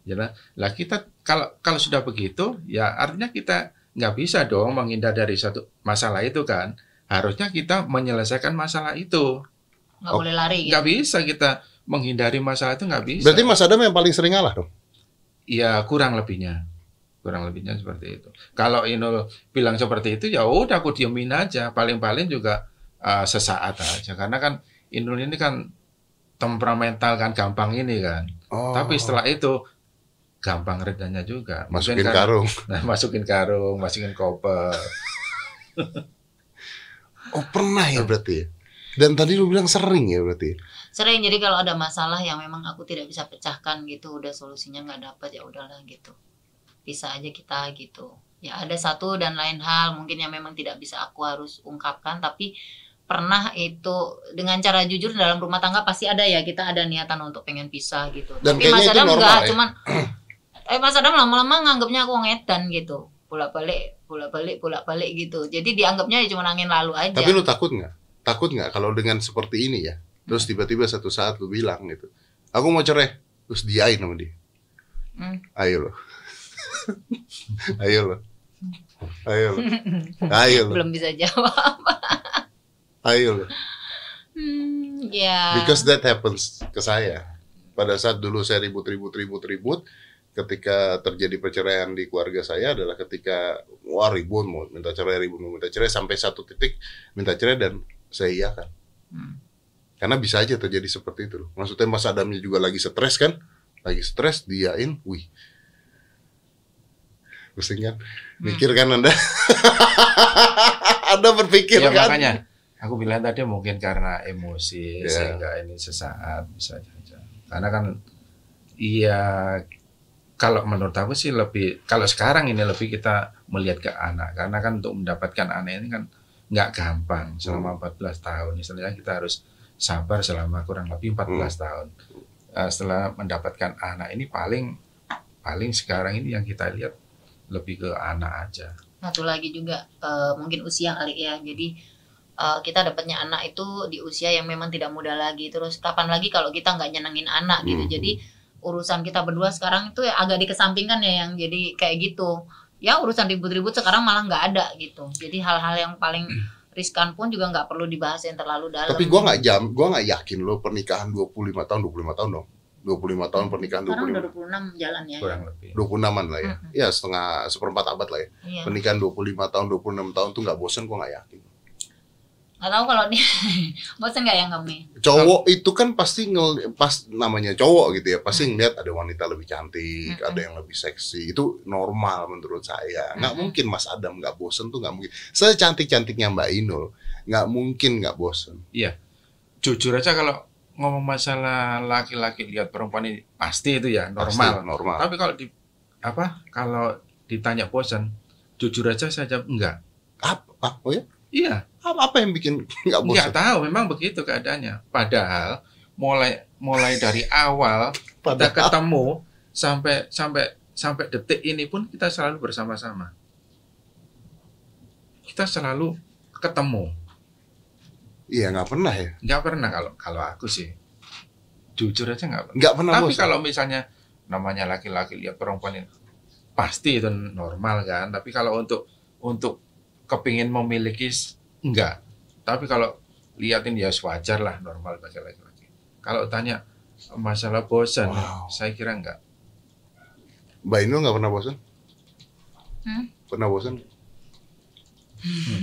ya lah Lah, kita kalau kalau sudah begitu ya artinya kita nggak bisa dong menghindar dari satu masalah itu kan harusnya kita menyelesaikan masalah itu. Nggak Oh, boleh lari gitu. nggak bisa kita menghindari masalah itu nggak bisa. Berarti Mas Adam yang paling sering ngalah dong. ya kurang lebihnya. Kurang lebihnya seperti itu. Kalau Inul bilang seperti itu ya udah aku diemin aja. Paling-paling juga uh, sesaat aja. Karena kan Inul ini kan temperamental kan gampang ini kan. Oh. tapi setelah itu gampang redanya juga. Masukin karung. nah, <laughs> masukin karung masukin koper <laughs> Oh pernah ya berarti. ya? Dan tadi lu bilang sering ya berarti. Sering jadi kalau ada masalah yang memang aku tidak bisa pecahkan gitu, udah solusinya nggak dapat ya udahlah gitu. Bisa aja kita gitu. Ya ada satu dan lain hal mungkin yang memang tidak bisa aku harus ungkapkan tapi pernah itu dengan cara jujur dalam rumah tangga pasti ada ya kita ada niatan untuk pengen pisah gitu. Dan tapi Mas Adam enggak, ya? cuman <clears throat> eh Mas Adam lama-lama nganggapnya aku ngedan gitu. Bolak-balik, bolak-balik, bolak-balik gitu. Jadi dianggapnya ya cuma angin lalu aja. Tapi lu takut nggak? Takut nggak kalau dengan seperti ini ya? Terus tiba-tiba satu saat lu bilang gitu, aku mau cerai, terus diain sama dia. Hmm. Ayo lo, <laughs> ayo lo, ayo lo, <laughs> ayo lo, belum bisa jawab. <laughs> ayo lo. Hmm, ya. Because that happens ke saya. Pada saat dulu saya ribut-ribut-ribut-ribut, ketika terjadi perceraian di keluarga saya adalah ketika wah ribut mau minta cerai ribut mau minta cerai sampai satu titik minta cerai dan saya iyakan Hmm. karena bisa aja terjadi seperti itu loh. Maksudnya Mas Adamnya juga lagi stres kan? Lagi stres diain wih. Pusing kan? Mikir kan anda? <laughs> Anda berpikir ya kan? makanya. Aku bilang tadi mungkin karena emosi Ya. sehingga ini sesaat bisa saja karena kan iya kalau menurut aku sih lebih kalau sekarang ini lebih kita melihat ke anak. Karena kan untuk mendapatkan anak ini kan nggak gampang. Selama 14 tahun istilahnya kita harus sabar selama kurang lebih 14 tahun. Eh, setelah mendapatkan anak ini paling paling sekarang ini yang kita lihat lebih ke anak aja. Satu lagi juga eh, mungkin usia kali ya. Jadi eh, kita dapatnya anak itu di usia yang memang tidak muda lagi. Terus kapan lagi kalau kita nggak nyenengin anak gitu. Hmm. jadi urusan kita berdua sekarang itu ya agak dikesampingkan ya yang jadi kayak gitu. Ya urusan ribut-ribut sekarang malah nggak ada gitu. Jadi hal-hal yang paling <clears throat> riskan pun juga nggak perlu dibahas yang terlalu dalam. Tapi gua nggak jam gua nggak yakin lo pernikahan 25 tahun 25 tahun dong. 25 tahun pernikahan sekarang udah 25 26 jalan ya. Kurang lebih. 26an lah ya. Mm-mm. ya setengah seperempat abad lah ya. Iya. pernikahan 25 tahun 26 tahun tuh nggak bosen gua nggak yakin nggak tahu kalau dia <laughs> bosan nggak yang kami cowok itu kan pasti ngel, pas namanya cowok gitu ya pasti ngeliat ada wanita lebih cantik Mm-mm. ada yang lebih seksi itu normal menurut saya nggak Mm-mm. mungkin Mas Adam nggak bosen tuh nggak mungkin secantik cantiknya Mbak Inul nggak mungkin nggak bosen jujur aja kalau ngomong masalah laki-laki lihat perempuan ini pasti itu ya Pasti normal. normal Tapi kalau di apa? Kalau ditanya bosan, jujur aja saya jawab enggak. apa oh ya Iya, apa, apa yang bikin <laughs> nggak bosen enggak tahu memang begitu keadaannya. Padahal mulai mulai dari awal kita Padahal- ketemu sampai sampai sampai detik ini pun kita selalu bersama-sama. Kita selalu ketemu. iya nggak pernah ya Enggak pernah kalau kalau aku sih. Jujur aja enggak pernah. nggak pernah Tapi bosen kalau misalnya namanya laki-laki lihat perempuan ini pasti itu normal kan. Tapi kalau untuk untuk kepingin memiliki enggak. Tapi kalau liatin ya wajar lah normal bagi laki-laki. Kalau tanya masalah bosan, Wow. saya kira enggak. Mbak Inul nggak pernah bosen Hmm? pernah bosen <laughs>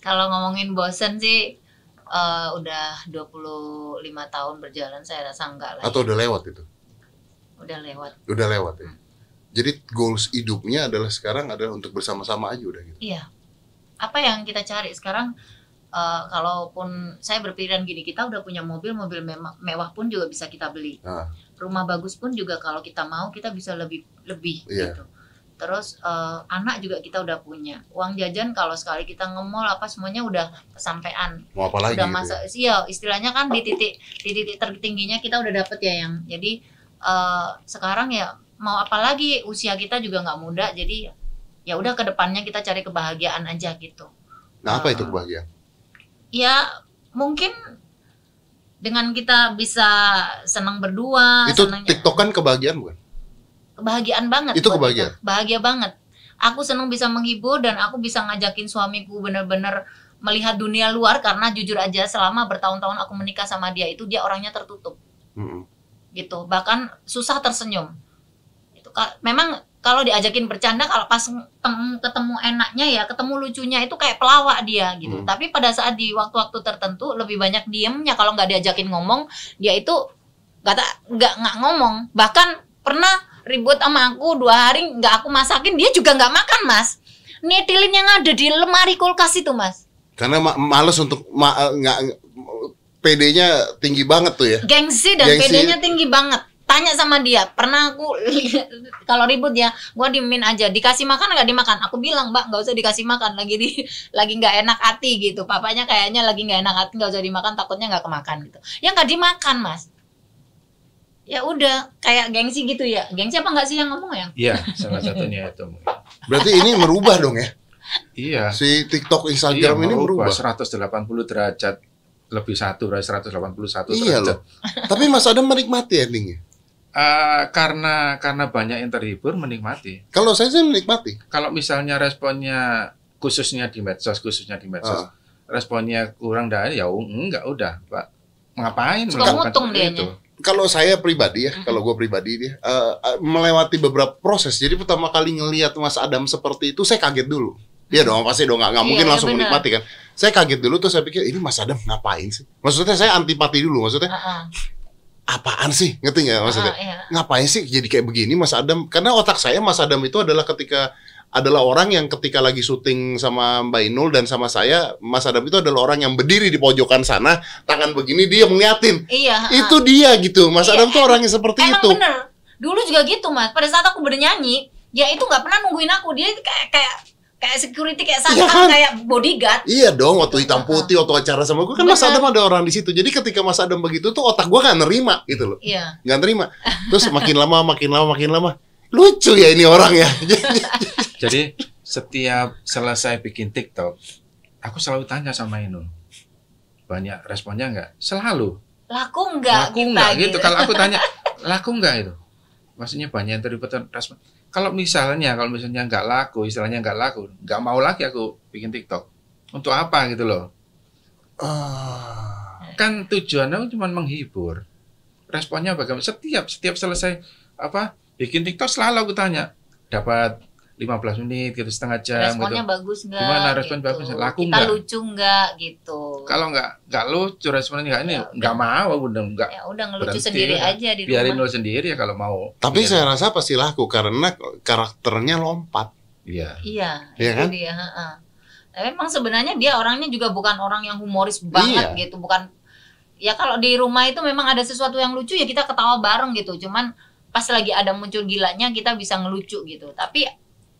Kalau ngomongin bosen sih eh, udah 25 tahun berjalan saya rasa enggak lah. atau udah lewat itu Udah lewat. udah lewat ya jadi goals hidupnya adalah sekarang adalah untuk bersama-sama aja udah gitu Iya. Apa yang kita cari sekarang eh, kalaupun saya berpikiran gini, kita udah punya mobil, mobil mema- mewah pun juga bisa kita beli. Ah. Rumah bagus pun juga kalau kita mau kita bisa lebih lebih Iya. gitu. Terus eh, anak juga kita udah punya. Uang jajan kalau sekali kita nge-mall apa semuanya udah kesampaian. mau apa lagi udah gitu masa ya? iya istilahnya kan di titik di titik tertingginya kita udah dapet ya yang jadi eh, sekarang ya mau apa lagi usia kita juga nggak muda jadi ya udah ke depannya kita cari kebahagiaan aja gitu nah apa itu Ah. kebahagiaan ya mungkin dengan kita bisa senang berdua itu senang- tiktokan kebahagiaan bukan kebahagiaan banget Itu kebahagiaan? kita. bahagia banget aku senang bisa menghibur dan aku bisa ngajakin suamiku bener-bener melihat dunia luar karena jujur aja selama bertahun-tahun aku menikah sama dia itu dia orangnya tertutup Mm-mm. gitu bahkan susah tersenyum memang kalau diajakin bercanda kalau pas tem- ketemu enaknya ya ketemu lucunya itu kayak pelawak dia gitu Hmm. tapi pada saat di waktu-waktu tertentu lebih banyak diemnya kalau nggak diajakin ngomong dia itu nggak nggak nggak ngomong bahkan pernah ribut sama aku dua hari nggak aku masakin dia juga nggak makan mas nitilin yang ada di lemari kulkas itu mas karena ma- males untuk ma- nggak PD-nya tinggi banget tuh ya gengsi dan. PD-nya tinggi banget. Tanya sama dia, pernah aku <laughs> kalau ribut ya, gua diemin aja. Dikasih makan nggak dimakan? Aku bilang, Mbak, nggak usah dikasih makan. Lagi di <laughs> lagi nggak enak hati gitu. Papanya kayaknya lagi nggak enak hati, nggak usah dimakan, takutnya nggak kemakan gitu. Ya nggak dimakan, Mas. Ya udah, kayak gengsi gitu ya. Gengsi apa nggak sih yang ngomong ya? Iya, salah satunya itu. mungkin. berarti ini merubah dong ya Iya. si TikTok Iya, Instagram ini merubah 180 derajat lebih satu dari 181 iya derajat. loh tapi Mas Adam menikmati endingnya Eh, karena karena banyak yang terhibur menikmati. kalau saya sih menikmati Kalau misalnya responnya khususnya di medsos, khususnya di medsos, Ah. responnya kurang dari ya enggak udah, Pak. Ngapain Suka melakukan itu? kalau saya pribadi ya, kalau gue pribadi dia eh, eh, melewati beberapa proses. Jadi pertama kali ngelihat Mas Adam seperti itu, saya kaget dulu. Iya dong, pasti dong nggak nggak Iya, mungkin iya langsung benar. menikmati kan. Saya kaget dulu tuh saya pikir ini Mas Adam ngapain sih? Maksudnya saya antipati dulu, maksudnya Heeh. Apaan sih? Ngerti nggak maksudnya? Heeh, iya. Ngapain sih jadi kayak begini Mas Adam? Karena otak saya Mas Adam itu adalah ketika adalah orang yang ketika lagi syuting sama Mbak Inul dan sama saya, Mas Adam itu adalah orang yang berdiri di pojokan sana, tangan begini dia ngeliatin. Iya. Itu dia gitu. Mas Iya, Adam tuh orang yang seperti Emang itu. bener. Dulu juga gitu mas. Pada saat aku bernyanyi, dia itu nggak pernah nungguin aku. Dia kayak kayak kayak security kayak Iya satpam kan? kayak bodyguard. Iya dong, waktu hitam putih, waktu acara sama gue kan Mas Bener. Adam ada orang di situ. Jadi ketika Mas Adam begitu tuh otak gue nggak nerima gitu loh, Iya. nggak nerima. Terus makin lama, makin lama, makin lama, lucu ya ini orang ya. <laughs> Jadi setiap selesai bikin TikTok, aku selalu tanya sama Inul. Banyak responnya nggak? Selalu. Laku nggak laku kita nggak gitu. Kalau aku tanya, laku nggak itu? Maksudnya banyak yang terlibat respon. Kalau misalnya, kalau misalnya nggak laku, istilahnya nggak laku, nggak mau lagi aku bikin TikTok. Untuk apa gitu loh? Ah. Kan tujuannya cuma menghibur. Responnya bagaimana? Setiap setiap selesai apa bikin TikTok selalu aku tanya dapat 15 menit gitu setengah jam Responnya gitu. bagus nggak? Gimana respon gitu. bagus? Laku Kita nggak? lucu nggak gitu? Kalau nggak nggak lucu responnya nggak ini Ya nggak mau udah nggak ya udah ngelucu berhenti sendiri lah. aja di biarin rumah. lo sendiri ya kalau mau. Tapi Iya. saya rasa pasti laku karena karakternya lompat. Iya. Iya, Iya kan? dia. heeh. Tapi Memang sebenarnya dia orangnya juga bukan orang yang humoris banget Iya. gitu, bukan. Ya kalau di rumah itu memang ada sesuatu yang lucu ya kita ketawa bareng gitu. Cuman pas lagi ada muncul gilanya kita bisa ngelucu gitu. Tapi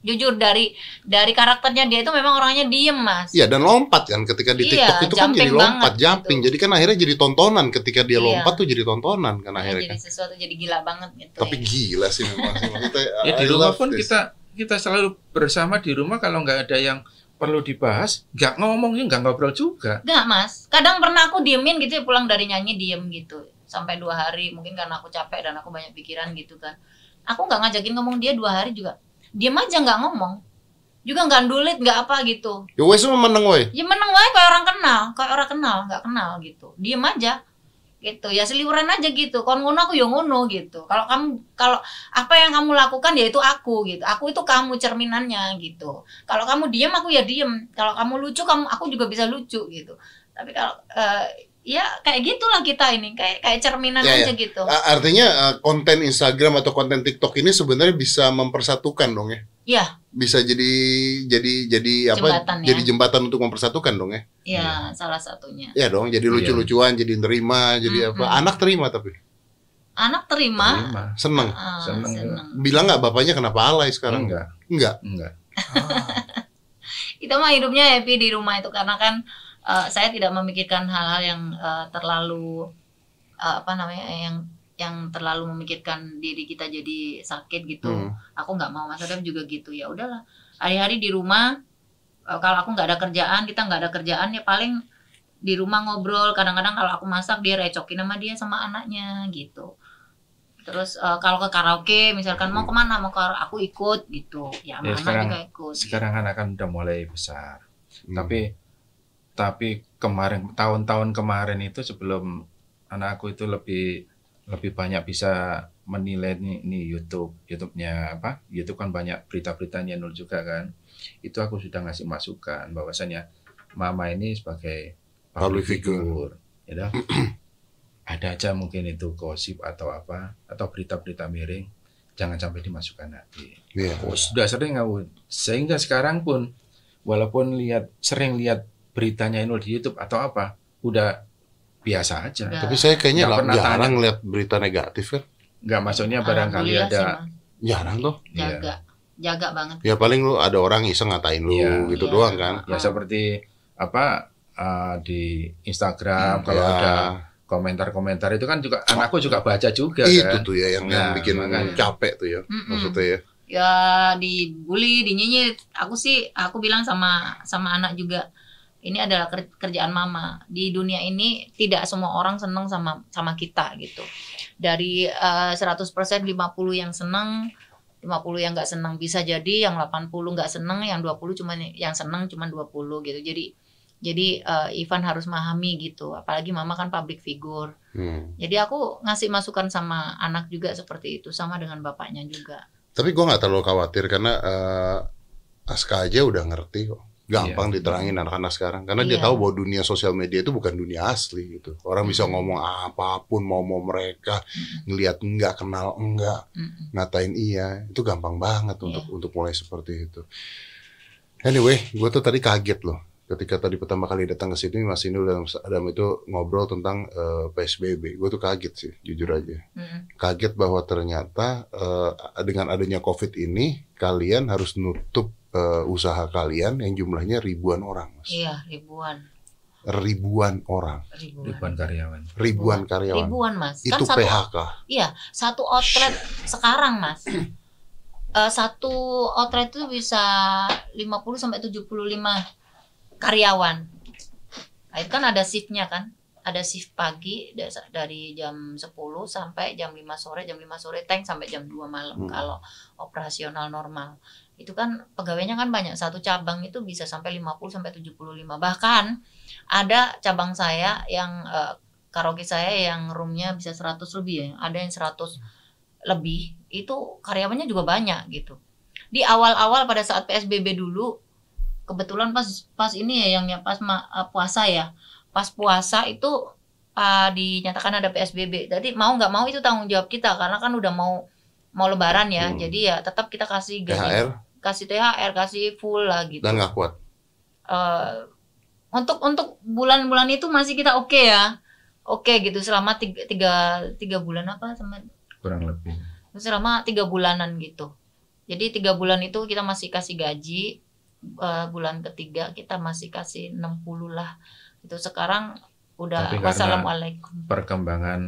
jujur dari dari karakternya dia itu memang orangnya diem mas. Iya dan lompat kan ketika di Iya, TikTok itu kan jadi lompat, banget jumping. gitu. Jadi kan akhirnya jadi tontonan ketika dia Iya. lompat tuh jadi tontonan kan akhirnya jadi kan. sesuatu jadi gila banget gitu. Tapi ya. gila sih memang sih maksudnya. <laughs> Ya di rumah pun this. kita kita selalu bersama di rumah kalau nggak ada yang perlu dibahas, nggak ngomong nggak ngobrol juga. Enggak mas, kadang pernah aku diemin gitu ya pulang dari nyanyi diem gitu sampai dua hari mungkin karena aku capek dan aku banyak pikiran gitu kan. Aku nggak ngajakin ngomong dia dua hari juga diem aja nggak ngomong, juga nggak dulit nggak apa gitu. Ya wes meneng woi. Ya meneng wae kayak orang kenal, kayak orang kenal nggak kenal gitu, diem aja. Gitu. Ya seliuran aja gitu. Kon ngono aku yo ngono gitu. Kalau kamu kalau apa yang kamu lakukan ya itu aku gitu. Aku itu kamu cerminannya gitu. Kalau kamu diem aku ya diem kalau kamu lucu kamu aku juga bisa lucu gitu. Tapi kalau eh, ya kayak gitulah kita ini kayak kayak cerminan Ya, aja gitu A- Artinya eh, konten Instagram atau konten TikTok ini sebenarnya bisa mempersatukan dong ya. ya Bisa jadi jadi jadi apa? Jembatan ya. Jadi jembatan untuk mempersatukan dong ya. ya salah satunya Ya dong, jadi Iya. lucu-lucuan, jadi nerima, jadi apa? Mm-mm. Anak terima tapi anak terima Terima. seneng. ah, Seneng. seneng. Bilang nggak bapaknya kenapa alay sekarang? Enggak, Enggak. enggak. <laughs> kita mah hidupnya happy di rumah itu karena kan eh, saya tidak memikirkan hal-hal yang eh, terlalu eh, apa namanya yang yang terlalu memikirkan diri kita jadi sakit gitu. Hmm. Aku nggak mau Mas Adam juga gitu ya udahlah hari-hari di rumah eh, kalau aku nggak ada kerjaan kita nggak ada kerjaan ya paling di rumah ngobrol kadang-kadang kalau aku masak dia recokin sama dia sama anaknya gitu. Terus eh, kalau ke karaoke misalkan mau ke mana mau ke aku ikut gitu ya, Ya, mama sekarang- juga ikut. Sekarang anak kan udah mulai besar. Hmm. Tapi tapi kemarin tahun-tahun kemarin itu sebelum anakku itu lebih lebih banyak bisa menilai nih, nih YouTube YouTube-nya apa YouTube kan banyak berita-beritanya nul juga kan itu aku sudah ngasih masukan bahwasanya mama ini sebagai Public figure. figure ya <clears throat> ada aja mungkin itu gosip atau apa atau berita-berita miring jangan sampai dimasukkan hati Iya. Oh, sudah sering aku sehingga sekarang pun walaupun lihat sering lihat beritanya Inul di YouTube atau apa udah biasa aja Udah. Tapi saya kayaknya Nggak lah pernah jarang tanya. lihat berita negatif kan. nggak maksudnya barangkali ada sih. Jarang tuh. Iya. jaga jaga banget Ya paling lu ada orang iseng ngatain lu Iya. gitu Iya. doang kan. ya seperti apa uh, di Instagram kalau Ya, ada komentar-komentar itu kan juga anakku juga baca juga itu kan tuh ya yang, yang Nah, bikin makanya. capek tuh ya. Mm-mm. Maksudnya ya. ya dibully dinyinyir aku sih aku bilang sama sama anak juga ini adalah ker- kerjaan mama di dunia ini tidak semua orang seneng sama sama kita gitu dari eh, 100% 50 yang seneng 50 yang nggak seneng bisa jadi yang 80 nggak seneng yang 20 cuman yang seneng cuman 20 gitu jadi Jadi eh, Ivan harus memahami gitu. Apalagi mama kan public figure. Hmm. Jadi aku ngasih masukan sama anak juga seperti itu, sama dengan bapaknya juga. Tapi gue nggak terlalu khawatir karena eh, Aska aja udah ngerti kok. Gampang diterangin anak-anak sekarang karena dia Iya. tahu bahwa dunia sosial media itu bukan dunia asli gitu. Orang bisa ngomong apa pun mau mau mereka ngelihat enggak kenal enggak ngatain iya itu gampang banget Iya. untuk untuk mulai seperti itu. Anyway, gue tuh tadi kaget loh ketika tadi pertama kali datang ke sini Mas Inul dan Mas Adam itu ngobrol tentang eh, PSBB. Gue tuh kaget sih, jujur aja. Mm-mm. Kaget bahwa ternyata eh, dengan adanya COVID ini kalian harus nutup eh, usaha kalian yang jumlahnya ribuan orang, Mas. Iya, ribuan, Ribuan orang, ribuan. ribuan karyawan. ribuan karyawan. Ribuan, Mas. Itu kan satu PHK. Iya, satu outlet sekarang, Mas. Eh, satu outlet itu bisa 50 sampai 75 karyawan. Nah, itu kan ada shiftnya kan? Ada shift pagi da- dari jam 10 sampai jam 5 sore, jam 5 sore tank sampai jam 2 malam Hmm. kalau operasional normal. Itu kan pegawainya kan banyak. Satu cabang itu bisa sampai 50 sampai 75. Bahkan ada cabang saya yang eh, karaoke saya yang roomnya bisa 100 lebih ya. Ada yang 100 lebih. Itu karyawannya juga banyak gitu. Di awal-awal pada saat PSBB dulu kebetulan pas pas ini ya yang ya pas ma- eh, puasa ya. Pas puasa itu uh, dinyatakan ada PSBB. Jadi mau nggak mau itu tanggung jawab kita karena kan udah mau mau lebaran ya. Hmm. Jadi ya tetap kita kasih gaji, kasih THR, kasih full lah gitu. dan nggak kuat. Eh, untuk untuk bulan-bulan itu masih kita oke ya oke gitu selama tiga, tiga, tiga bulan apa sama kurang lebih. selama tiga bulanan gitu jadi tiga bulan itu kita masih kasih gaji Eh, bulan ketiga kita masih kasih 60 lah itu sekarang udah Tapi wassalamualaikum Perkembangan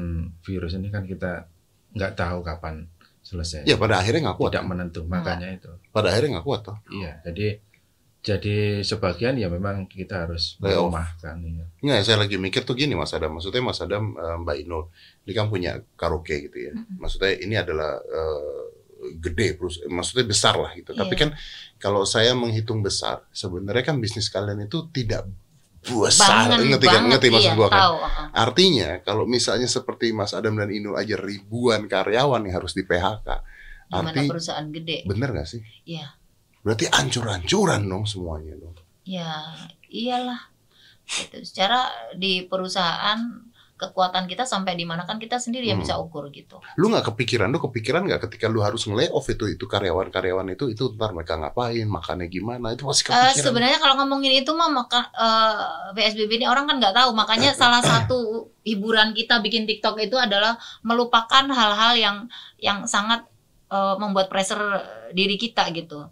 virus ini kan kita nggak tahu kapan selesai. Ya pada akhirnya nggak kuat. Tidak menentu, makanya itu. Pada akhirnya nggak kuat toh. Iya, jadi jadi sebagian ya memang kita harus merumahkan ya. Nggak, saya lagi mikir tuh gini Mas Adam. Maksudnya Mas Adam eh, Mbak Inul, ini kan punya karaoke gitu ya. Mm-mm. Maksudnya ini adalah eh, gede, terus maksudnya besar lah gitu. Tapi Iya. kan kalau saya menghitung besar, sebenarnya kan bisnis kalian itu tidak besar. ngerti kan? Ngerti maksud iya, gua kan? tahu uh-uh. Artinya kalau misalnya seperti Mas Adam dan Inul aja ribuan karyawan yang harus di PHK, arti perusahaan gede bener gak sih? Iya. Berarti ancur-ancuran dong semuanya dong. Ya, iyalah. Gitu. Secara di perusahaan kekuatan kita sampai di mana kan kita sendiri yang Hmm. bisa ukur gitu. Lu nggak kepikiran, lu kepikiran nggak ketika lu harus nge off itu itu karyawan-karyawan itu itu ntar mereka ngapain, makannya gimana itu pasti Eh, kepikiran. sebenarnya kalau ngomongin itu mah maka eh, PSBB ini orang kan nggak tahu. Makanya salah satu hiburan kita bikin TikTok itu adalah melupakan hal-hal yang yang sangat eh, membuat pressure diri kita gitu.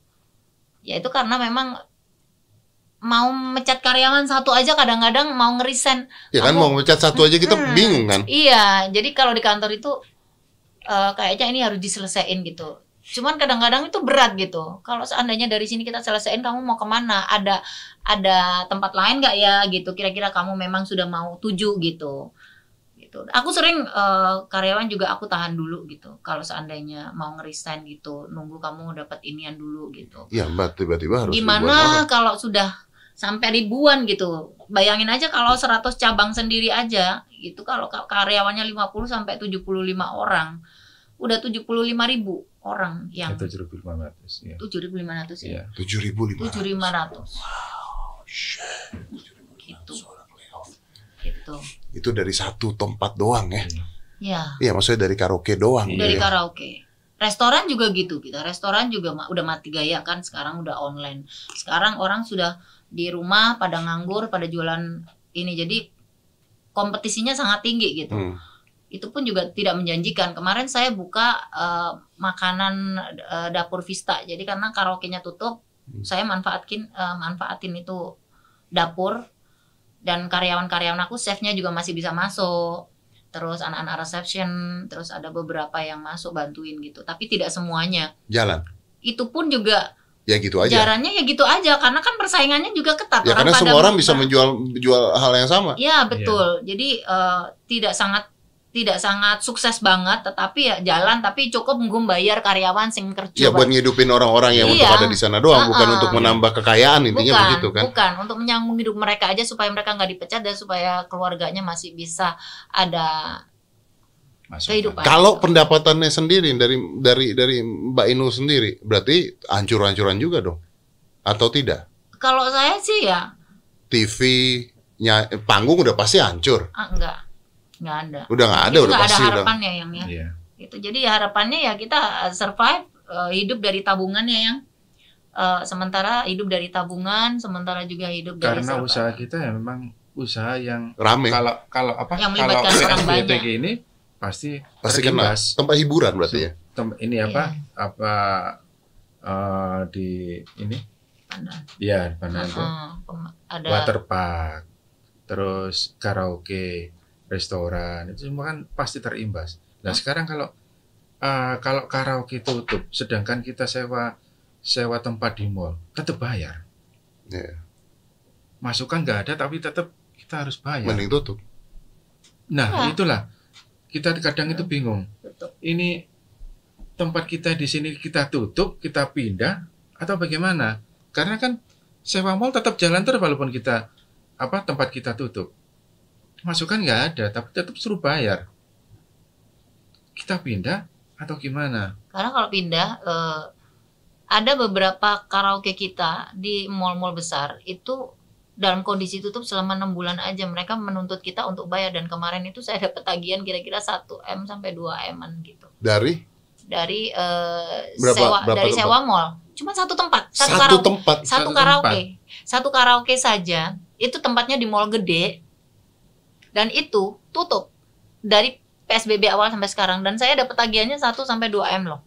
Ya itu karena memang mau mecat karyawan satu aja kadang-kadang mau ngerisen ya kan aku- mau mecat satu aja kita Hmm. bingung kan. Iya, jadi kalau di kantor itu eh, kayaknya ini harus diselesaikan gitu. Cuman kadang-kadang itu berat gitu. Kalau seandainya dari sini kita selesaiin, kamu mau ke mana? Ada ada tempat lain nggak ya gitu? Kira-kira kamu memang sudah mau tuju gitu. Gitu. Aku sering eh, karyawan juga aku tahan dulu gitu. Kalau seandainya mau ngeresign gitu, nunggu kamu dapat inian dulu gitu. Iya mbak tiba-tiba harus Gimana kalau sudah sampai ribuan gitu. Bayangin aja kalau 100 cabang sendiri aja itu kalau ka- karyawannya 50 sampai 75 orang. Udah 75 ribu orang yang Itu 7.500 ya. 7.500 ya. Iya. tujuh ribu lima 7.500 gitu. Gitu. Itu dari satu tempat doang ya. Ya, Iya maksudnya dari karaoke doang. Iya. dari ya. karaoke. Restoran juga gitu kita. Restoran juga udah mati gaya kan sekarang udah online. Sekarang orang sudah di rumah pada nganggur, pada jualan ini. Jadi kompetisinya sangat tinggi gitu. Hmm. Itu pun juga tidak menjanjikan. Kemarin saya buka eh, makanan eh, dapur Vista. Jadi karena karaoke-nya tutup, Hmm. saya manfaatin eh, manfaatin itu dapur dan karyawan-karyawan aku chefnya juga masih bisa masuk. Terus anak-anak reception, terus ada beberapa yang masuk bantuin gitu. Tapi tidak semuanya. Jalan. Itu pun juga Ya gitu aja. jarannya ya gitu aja karena kan persaingannya juga ketat. Ya Orang karena semua orang bisa menjual menjual hal yang sama. Ya betul. Jadi eh, tidak sangat tidak sangat sukses banget tetapi ya jalan tapi cukup gue bayar karyawan sing kerja Ya buat ngidupin orang-orang yang untuk Iya. ada di sana doang, bukan Ah-ah. untuk menambah kekayaan intinya bukan, begitu kan? bukan untuk menyambung hidup mereka aja supaya mereka nggak dipecat dan supaya keluarganya masih bisa ada Masuk kehidupan. Kalau pendapatannya sendiri dari dari dari Mbak Inu sendiri, berarti hancur-hancuran juga dong, atau tidak? kalau saya sih ya. TV, nya, panggung udah pasti hancur, ah, enggak. Nggak ada. Udah nggak ada, Itu udah pasti ada udah. harapannya yang ya. Iya. gitu jadi ya harapannya ya kita uh, survive uh, hidup dari tabungannya yang. Uh, sementara hidup dari tabungan sementara juga hidup dari Karena usaha kita ya memang usaha yang Rame, kalau kalau apa? Yang kalau melibatkan orang <laughs> banyak. ini pasti pasti kena. terimbas. Tempat hiburan berarti ya. Tem- ini apa apa eh, di ini Ada. ya di mana itu Uh, ada water park terus karaoke restoran itu semua kan pasti terimbas nah sekarang kalau eh, kalau karaoke tutup sedangkan kita sewa sewa tempat di mall tetap bayar Iya. masukan nggak ada tapi tetap kita harus bayar Mending tutup. nah Ya. itulah kita kadang itu bingung tutup. ini tempat kita di sini kita tutup, kita pindah atau bagaimana? Karena kan sewa mall tetap jalan terus walaupun kita apa tempat kita tutup. Masukan nggak ada, tapi tetap suruh bayar. Kita pindah atau gimana? karena kalau pindah eh, ada beberapa karaoke kita di mall-mall besar itu dalam kondisi tutup selama enam bulan aja. Mereka menuntut kita untuk bayar dan kemarin itu saya dapat tagihan kira-kira 1 m sampai 2 m gitu. Dari? Dari eh, Berapa- sewa berapa dari tempat? sewa mall. Cuma satu tempat. Satu, satu, karaoke. tempat. satu Satu karaoke. satu karaoke saja itu tempatnya di mall gede dan itu tutup dari PSBB awal sampai sekarang. Dan saya dapat tagihannya 1 sampai 2 m loh.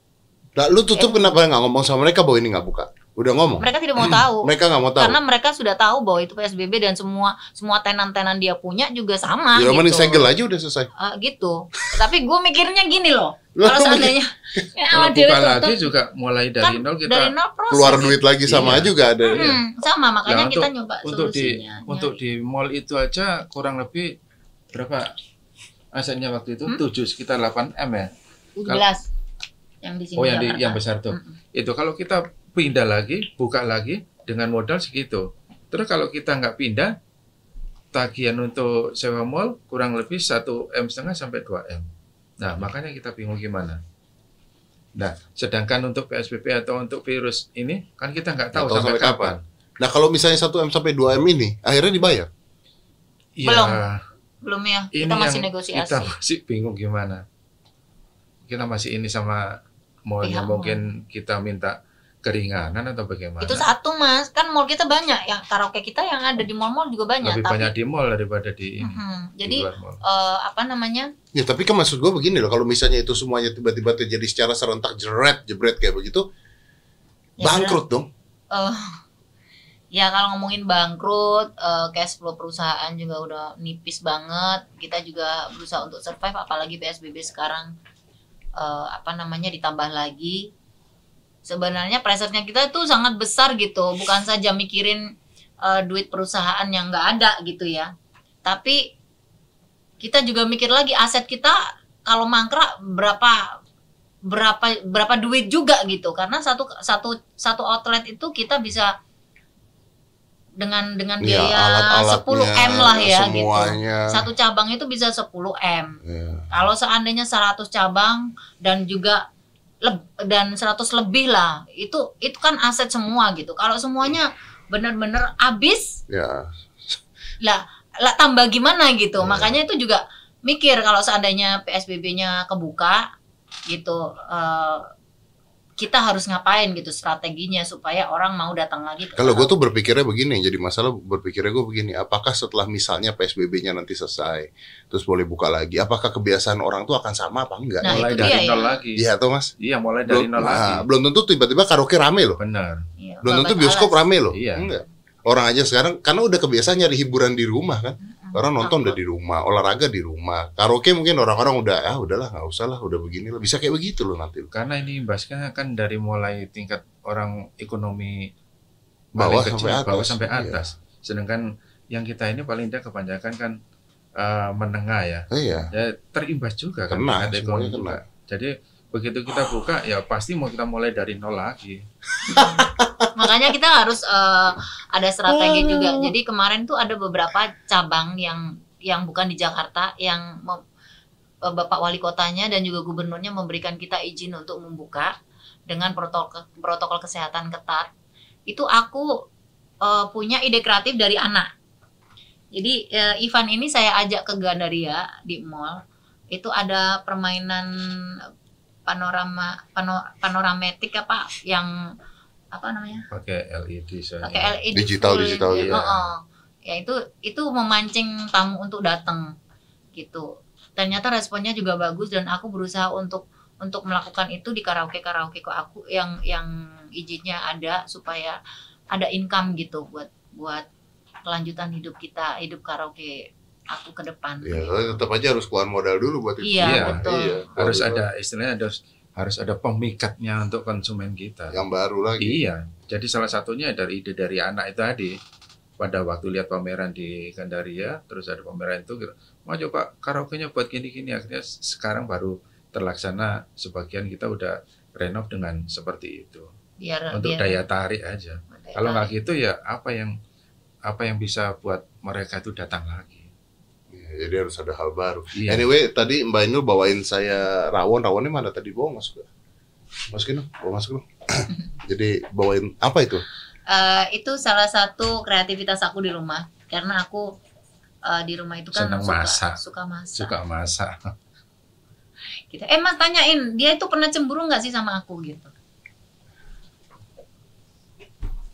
Nah, lu tutup kenapa nggak ngomong sama mereka bahwa ini nggak buka? Udah ngomong. mereka tidak mau <clears throat> tahu Mereka nggak mau tahu. karena mereka sudah tahu bahwa itu PSBB dan semua semua tenan-tenan dia punya juga sama ya mending gitu. segel aja udah selesai. Ah, gitu tapi gue mikirnya gini loh <laughs> kalau seandainya <laughs> ya, Kalau buka lagi juga mulai dari kan nol kita dari nol proses Keluar duit lagi sama Iya. juga ada. Hmm, sama makanya Nah, kita untuk- nyoba untuk di untuk di mall itu aja kurang lebih berapa asetnya waktu itu Hmm? 7 sekitar 8 m ya. 17 yang di sini Oh yang di yang besar tuh. Mm-mm. Itu kalau kita pindah lagi, buka lagi dengan modal segitu. Terus kalau kita nggak pindah, tagihan untuk sewa mall kurang lebih 1 m setengah sampai 2 m. Nah makanya kita bingung gimana. Nah, sedangkan untuk PSBB atau untuk virus ini kan kita nggak tahu, tahu sampai, sampai kapan. Nah, kalau misalnya 1 M sampai 2 M ini akhirnya dibayar. Iya, Belum. belum ya ini kita masih yang negosiasi Kita masih bingung gimana. Kita masih ini sama mallnya Pihak mungkin kita minta keringanan atau bagaimana? itu satu mas kan mall kita banyak ya karaoke kita yang ada di mall-mall juga banyak Lebih tapi banyak di mall daripada di ini. Di jadi luar mall. eh, apa namanya Ya, tapi kan maksud gue begini loh, kalau misalnya itu semuanya tiba-tiba terjadi secara serentak jeret, jebret kayak begitu, Ya, bangkrut dong. eh <laughs> ya kalau ngomongin bangkrut eh, cash flow perusahaan juga udah nipis banget kita juga berusaha untuk survive apalagi PSBB sekarang eh, apa namanya ditambah lagi sebenarnya pressure-nya kita tuh sangat besar gitu. Bukan saja mikirin eh, duit perusahaan yang nggak ada gitu ya. Tapi kita juga mikir lagi aset kita kalau mangkrak berapa berapa berapa duit juga gitu. Karena satu satu satu outlet itu kita bisa dengan dengan Ya, biaya alat-alatnya, 10 m lah ya gitu. semuanya. satu cabang itu bisa 10 m. Ya. kalau seandainya 100 cabang dan juga dan 100 lebih lah. Itu itu kan aset semua gitu. Kalau semuanya benar-benar habis Ya, lah lah tambah gimana gitu? Ya. makanya itu juga mikir kalau seandainya PSBB-nya kebuka gitu eh, kita harus ngapain gitu strateginya supaya orang mau datang lagi Kalau gue tuh berpikirnya begini, jadi masalah berpikirnya gue begini, apakah setelah misalnya PSBB-nya nanti selesai, terus boleh buka lagi, apakah kebiasaan orang tuh akan sama apa enggak? Nah, mulai dari nol ya. lagi. Iya tuh mas. Iya, mulai dari nol lagi. nah, belum tentu tiba-tiba karaoke rame loh. Benar. Iya, Belum tentu bioskop alas. rame loh. Iya. Enggak. Orang aja sekarang karena udah kebiasaan nyari hiburan di rumah kan. Orang nonton udah di rumah, olahraga di rumah. Karaoke mungkin orang-orang udah ah udahlah nggak usah lah, udah begini lah. Bisa kayak begitu loh nanti. Karena ini imbasnya kan dari mulai tingkat orang ekonomi Bawah paling sampai atas. bawah sampai Iya. atas. Sedangkan yang kita ini paling tidak kebanyakan kan eh, menengah ya, iya. ya terimbas juga kan Kena, semuanya ekonomi kena. juga. Jadi begitu kita buka ya pasti mau kita mulai dari nol lagi. <laughs> Makanya kita harus eh, ada strategi juga. Jadi kemarin tuh ada beberapa cabang yang yang bukan di Jakarta yang mem- eh, Bapak Wali Kotanya dan juga gubernurnya memberikan kita izin untuk membuka dengan protokol protokol kesehatan ketat. Itu aku eh, punya ide kreatif dari anak. Jadi eh, event ini saya ajak ke Gandaria di mall. Itu ada permainan panorama pano, panoramatik apa yang apa namanya? Pakai LED soalnya. pakai LED Digital, full. digital, ya. iya. Heeh. Ya itu itu memancing tamu untuk datang gitu. Ternyata responnya juga bagus dan aku berusaha untuk untuk melakukan itu di karaoke karaoke kok aku yang yang izinnya ada supaya ada income gitu buat buat kelanjutan hidup kita hidup karaoke aku ke depan. Ya, gitu. tetap aja harus keluar modal dulu buat itu. Iya, Iya, betul. Harus Kalau ada istilahnya ada harus ada pemikatnya untuk konsumen kita. yang baru lagi. Iya, jadi salah satunya dari ide dari anak itu tadi. Pada waktu lihat pameran di Gandaria, terus ada pameran itu, gitu, mau coba karaoke-nya buat gini-gini. Akhirnya sekarang baru terlaksana, sebagian kita udah renov dengan seperti itu. Biar Untuk biar daya tarik aja. daya Kalau nggak gitu ya apa yang apa yang bisa buat mereka itu datang lagi. Jadi harus ada hal baru. Iya. Anyway, tadi Mbak Inul bawain saya rawon. Rawonnya mana tadi bawa masuk? Masukin dong, bawa masuk dong. <coughs> jadi bawain apa itu? Eh, itu salah satu kreativitas aku di rumah karena aku eh, di rumah itu kan Senang suka masak. suka masak. Suka masak. <laughs> Gitu. Eh mas tanyain dia itu pernah cemburu nggak sih sama aku gitu?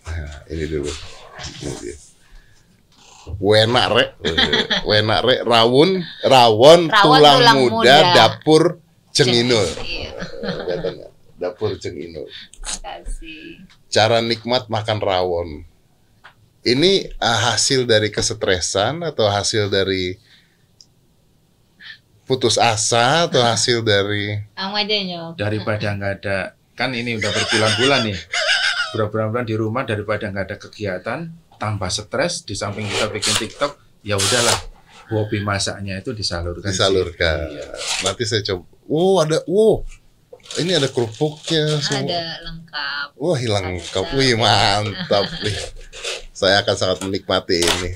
Nah, ini dulu. Ini dia. Wenak rek, wenak rek rawon, rawon, Rawon tulang, tulang muda, muda. dapur cenginul. Iya. Katanya, dapur cenginul. Makasih. Cara nikmat makan rawon. Ini ah, hasil dari kesetresan atau hasil dari putus asa atau hasil dari. Daripada nggak ada, kan ini udah berbulan-bulan nih. Berbulan-bulan di rumah daripada nggak ada kegiatan, tambah stres, di samping kita bikin TikTok, ya udahlah. Hobi masaknya itu disalurkan. sih. disalurkan. Iya. Nanti saya coba. Wow, ada wow. Ini ada kerupuknya semua. Ada lengkap. Wah, hilang lengkap. Wih, mantap <laughs> nih. Saya akan sangat menikmati ini.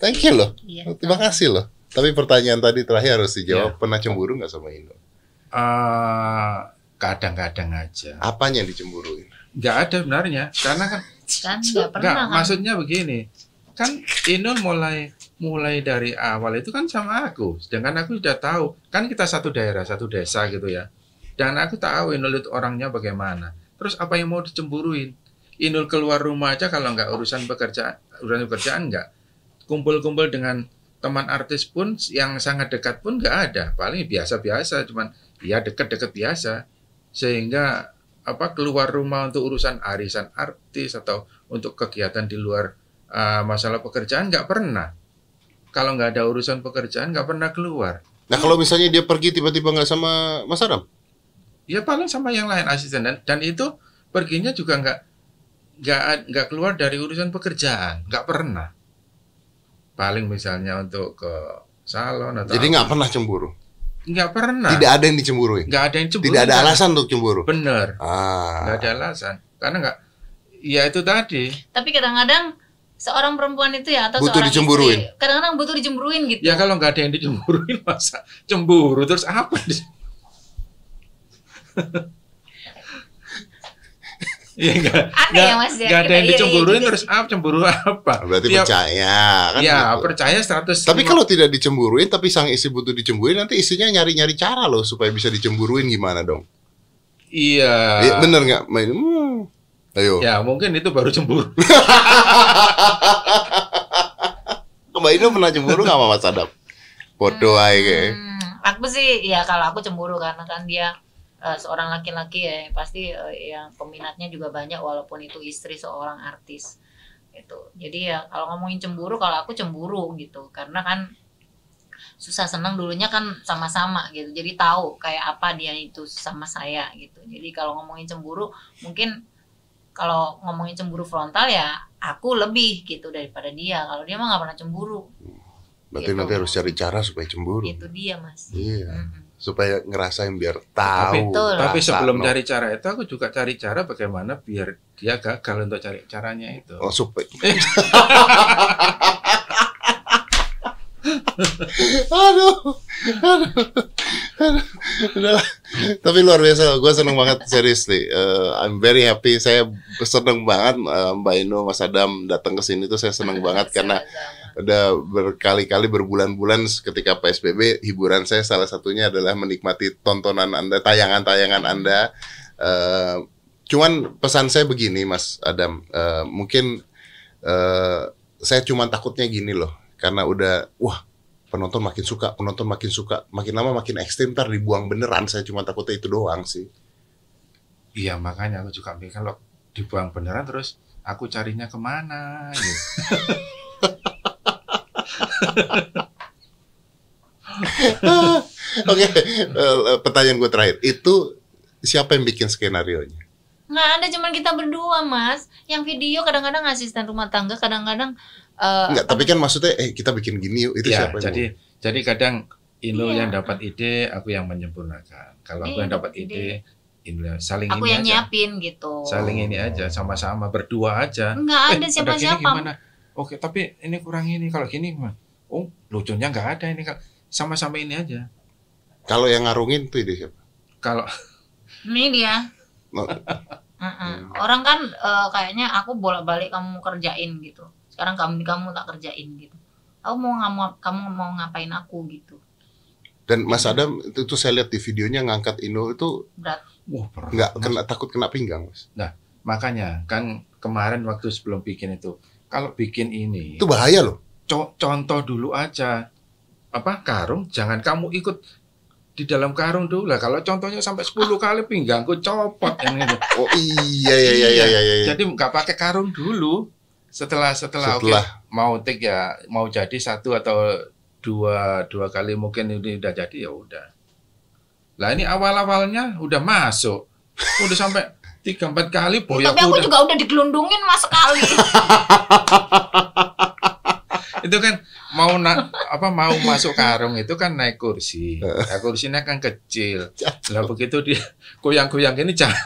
Thank you loh. Iya. Terima kasih loh. Tapi pertanyaan tadi terakhir harus Iya. dijawab. Pernah cemburu nggak sama Indo? Eh, kadang-kadang aja. Apanya yang dicemburuin? Nggak ada sebenarnya, karena kan Kan nggak pernah Enggak, kan? maksudnya begini. Kan Inul mulai mulai dari awal itu kan sama aku. Sedangkan aku sudah tahu, kan kita satu daerah, satu desa gitu ya. Dan aku tahu Inul itu orangnya bagaimana. Terus apa yang mau dicemburuin? Inul keluar rumah aja kalau nggak urusan pekerjaan, urusan pekerjaan nggak. Kumpul-kumpul dengan teman artis pun yang sangat dekat pun nggak ada. Paling biasa-biasa, cuman ya dekat-dekat biasa. Sehingga apa keluar rumah untuk urusan arisan artis atau untuk kegiatan di luar uh, masalah pekerjaan nggak pernah. Kalau nggak ada urusan pekerjaan nggak pernah keluar. Nah, kalau misalnya dia pergi tiba-tiba nggak sama Mas Adam? Ya paling sama yang lain asisten dan dan itu perginya juga nggak nggak nggak keluar dari urusan pekerjaan nggak pernah. Paling misalnya untuk ke salon atau Jadi nggak pernah cemburu. Nggak pernah Tidak ada yang dicemburuin. nggak ada yang cemburu Tidak ada alasan untuk cemburu. bener Ah. nggak ada alasan karena nggak ya itu tadi Tapi kadang-kadang seorang perempuan itu ya atau Butuh seorang dicemburuin. istri, kadang-kadang butuh dicemburuin gitu. Ya kalau nggak ada yang dicemburuin <laughs> masa cemburu terus apa? <laughs> Iya enggak. Aneh ya, Mas, ya, Nggak ada yang iri-iri dicemburuin gitu. terus apa cemburu apa? Berarti Ya, percaya kan? Ya, gitu. percaya 100 Tapi kalau tidak dicemburuin tapi sang istri butuh dicemburuin nanti istrinya nyari-nyari cara loh supaya bisa dicemburuin gimana dong? iya. Iya, bener nggak? Main. Hmm. Ayo. Ya, mungkin itu baru cemburu. <laughs> Mbak Ino pernah cemburu nggak sama Mas Adam? Bodoh aja kayak. Hmm, aku sih ya kalau aku cemburu karena kan dia eh, seorang laki-laki ya pasti eh, yang peminatnya juga banyak walaupun itu istri seorang artis gitu. Jadi ya kalau ngomongin cemburu kalau aku cemburu gitu karena kan susah senang dulunya kan sama-sama gitu. Jadi tahu kayak apa dia itu sama saya gitu. Jadi kalau ngomongin cemburu mungkin kalau ngomongin cemburu frontal ya aku lebih gitu daripada dia. Kalau dia mah nggak pernah cemburu. Berarti Gitu. nanti harus cari cara supaya cemburu. Itu dia mas. Iya. Mm-mm. Supaya ngerasain biar Tapi- tahu. Betul. Tapi rasa, sebelum no. cari cara itu aku juga cari cara bagaimana biar dia gagal untuk cari caranya itu. Oh, supaya. <laughs> aduh, aduh, aduh. Udahlah. Tapi luar biasa, gue seneng banget seriously. Eh, I'm very happy. Saya seneng banget eh, Mbak Ino, Mas Adam datang ke sini tuh saya seneng banget karena. Udah berkali-kali berbulan-bulan ketika PSBB hiburan saya salah satunya adalah menikmati tontonan Anda, tayangan-tayangan Anda. Eh, cuman pesan saya begini Mas Adam, Eh, mungkin eh, saya cuma takutnya gini loh, karena udah wah penonton makin suka, penonton makin suka, makin lama makin ekstrim ntar dibuang beneran. Saya cuma takutnya itu doang sih. Iya makanya aku juga mikir kalau dibuang beneran terus aku carinya ke mana gitu. <laughs> <laughs> Oke, eh, pertanyaan gue terakhir, itu siapa yang bikin skenario nya? Nggak ada cuman kita berdua mas. Yang video kadang-kadang asisten rumah tangga, kadang-kadang eh, Enggak, tapi kan maksudnya eh kita bikin gini yuk. Itu ya, siapa yang jadi jadi kadang Ino Iya. yang dapat ide, aku yang menyempurnakan. Kalau aku Iya, yang dapat ide, Ino saling aku ini yang aja. nyiapin gitu. Saling ini aja, sama-sama berdua aja. Nggak ada Eh, siapa-siapa. Oke, tapi ini kurang ini. Kalau gini gimana? Oh, lucunya nggak ada ini. Kak. Sama-sama ini aja. Kalau yang ngarungin tuh ide siapa? Kalau Ini dia. Oh. Mm-mm. Orang kan eh, kayaknya aku bolak-balik kamu kerjain gitu. Sekarang kamu kamu tak kerjain gitu. Aku mau ngamu, kamu mau ngapain aku gitu. Dan Mas Adam itu, itu saya lihat di videonya ngangkat Ino itu Berat. wah, berat, nggak Mas. kena takut kena pinggang, Mas. Makanya kan kemarin waktu sebelum bikin itu, kalau bikin ini Itu bahaya loh. Co- contoh dulu aja. Apa? Karung? Jangan kamu ikut di dalam karung dulu lah. Kalau contohnya sampai 10 kali pinggangku copot. Yang itu Oh iya iya iya iya iya. iya. jadi nggak pakai karung dulu. Setelah setelah, Setelah. mau tik ya mau jadi satu atau dua dua kali mungkin ini udah jadi ya udah. Lah ini awal awalnya udah masuk. Udah sampai tiga empat kali boyok Tapi aku udah. juga udah digelundungin mas sekali. <laughs> itu kan mau na, apa mau masuk karung itu kan naik kursi nah, kursinya kan kecil lah begitu dia goyang-goyang ini jangan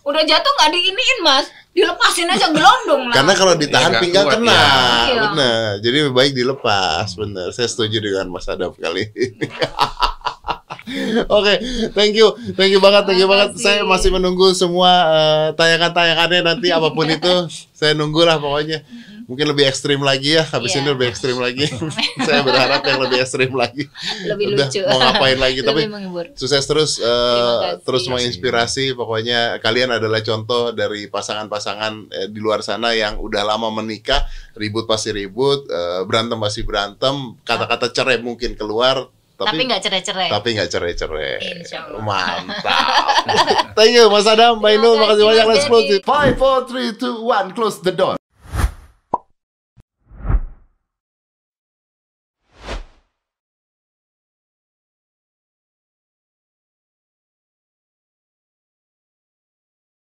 udah jatuh nggak diiniin mas. Dilepasin aja gelondong lah. Karena kalau ditahan nggak pinggang kena, ya. Iya. benar. Jadi lebih baik dilepas, benar. Saya setuju dengan Mas Adam kali ini. <laughs> Oke, thank you, thank you banget, thank you banget. Saya masih menunggu semua eh, tayangan-tayangannya nanti apa pun itu, <laughs> saya nunggulah pokoknya. Mungkin lebih ekstrim lagi ya, habis Iya. ini lebih ekstrim lagi. <laughs> saya berharap yang lebih ekstrim lagi. Lebih Udah, lucu. mau ngapain lagi? <laughs> Tapi menghibur. sukses terus eh, kasih. terus menginspirasi pokoknya kalian adalah contoh dari pasangan-pasangan eh, di luar sana yang udah lama menikah ribut pasti ribut eh, berantem pasti berantem kata-kata cerai mungkin keluar Tapi tapi nggak cerai-cerai. tapi nggak cerai-cerai mantap <laughs> thank you Mas Adam Mbak Terima Inul makasih kasih, banyak let's close it five four three two one close the door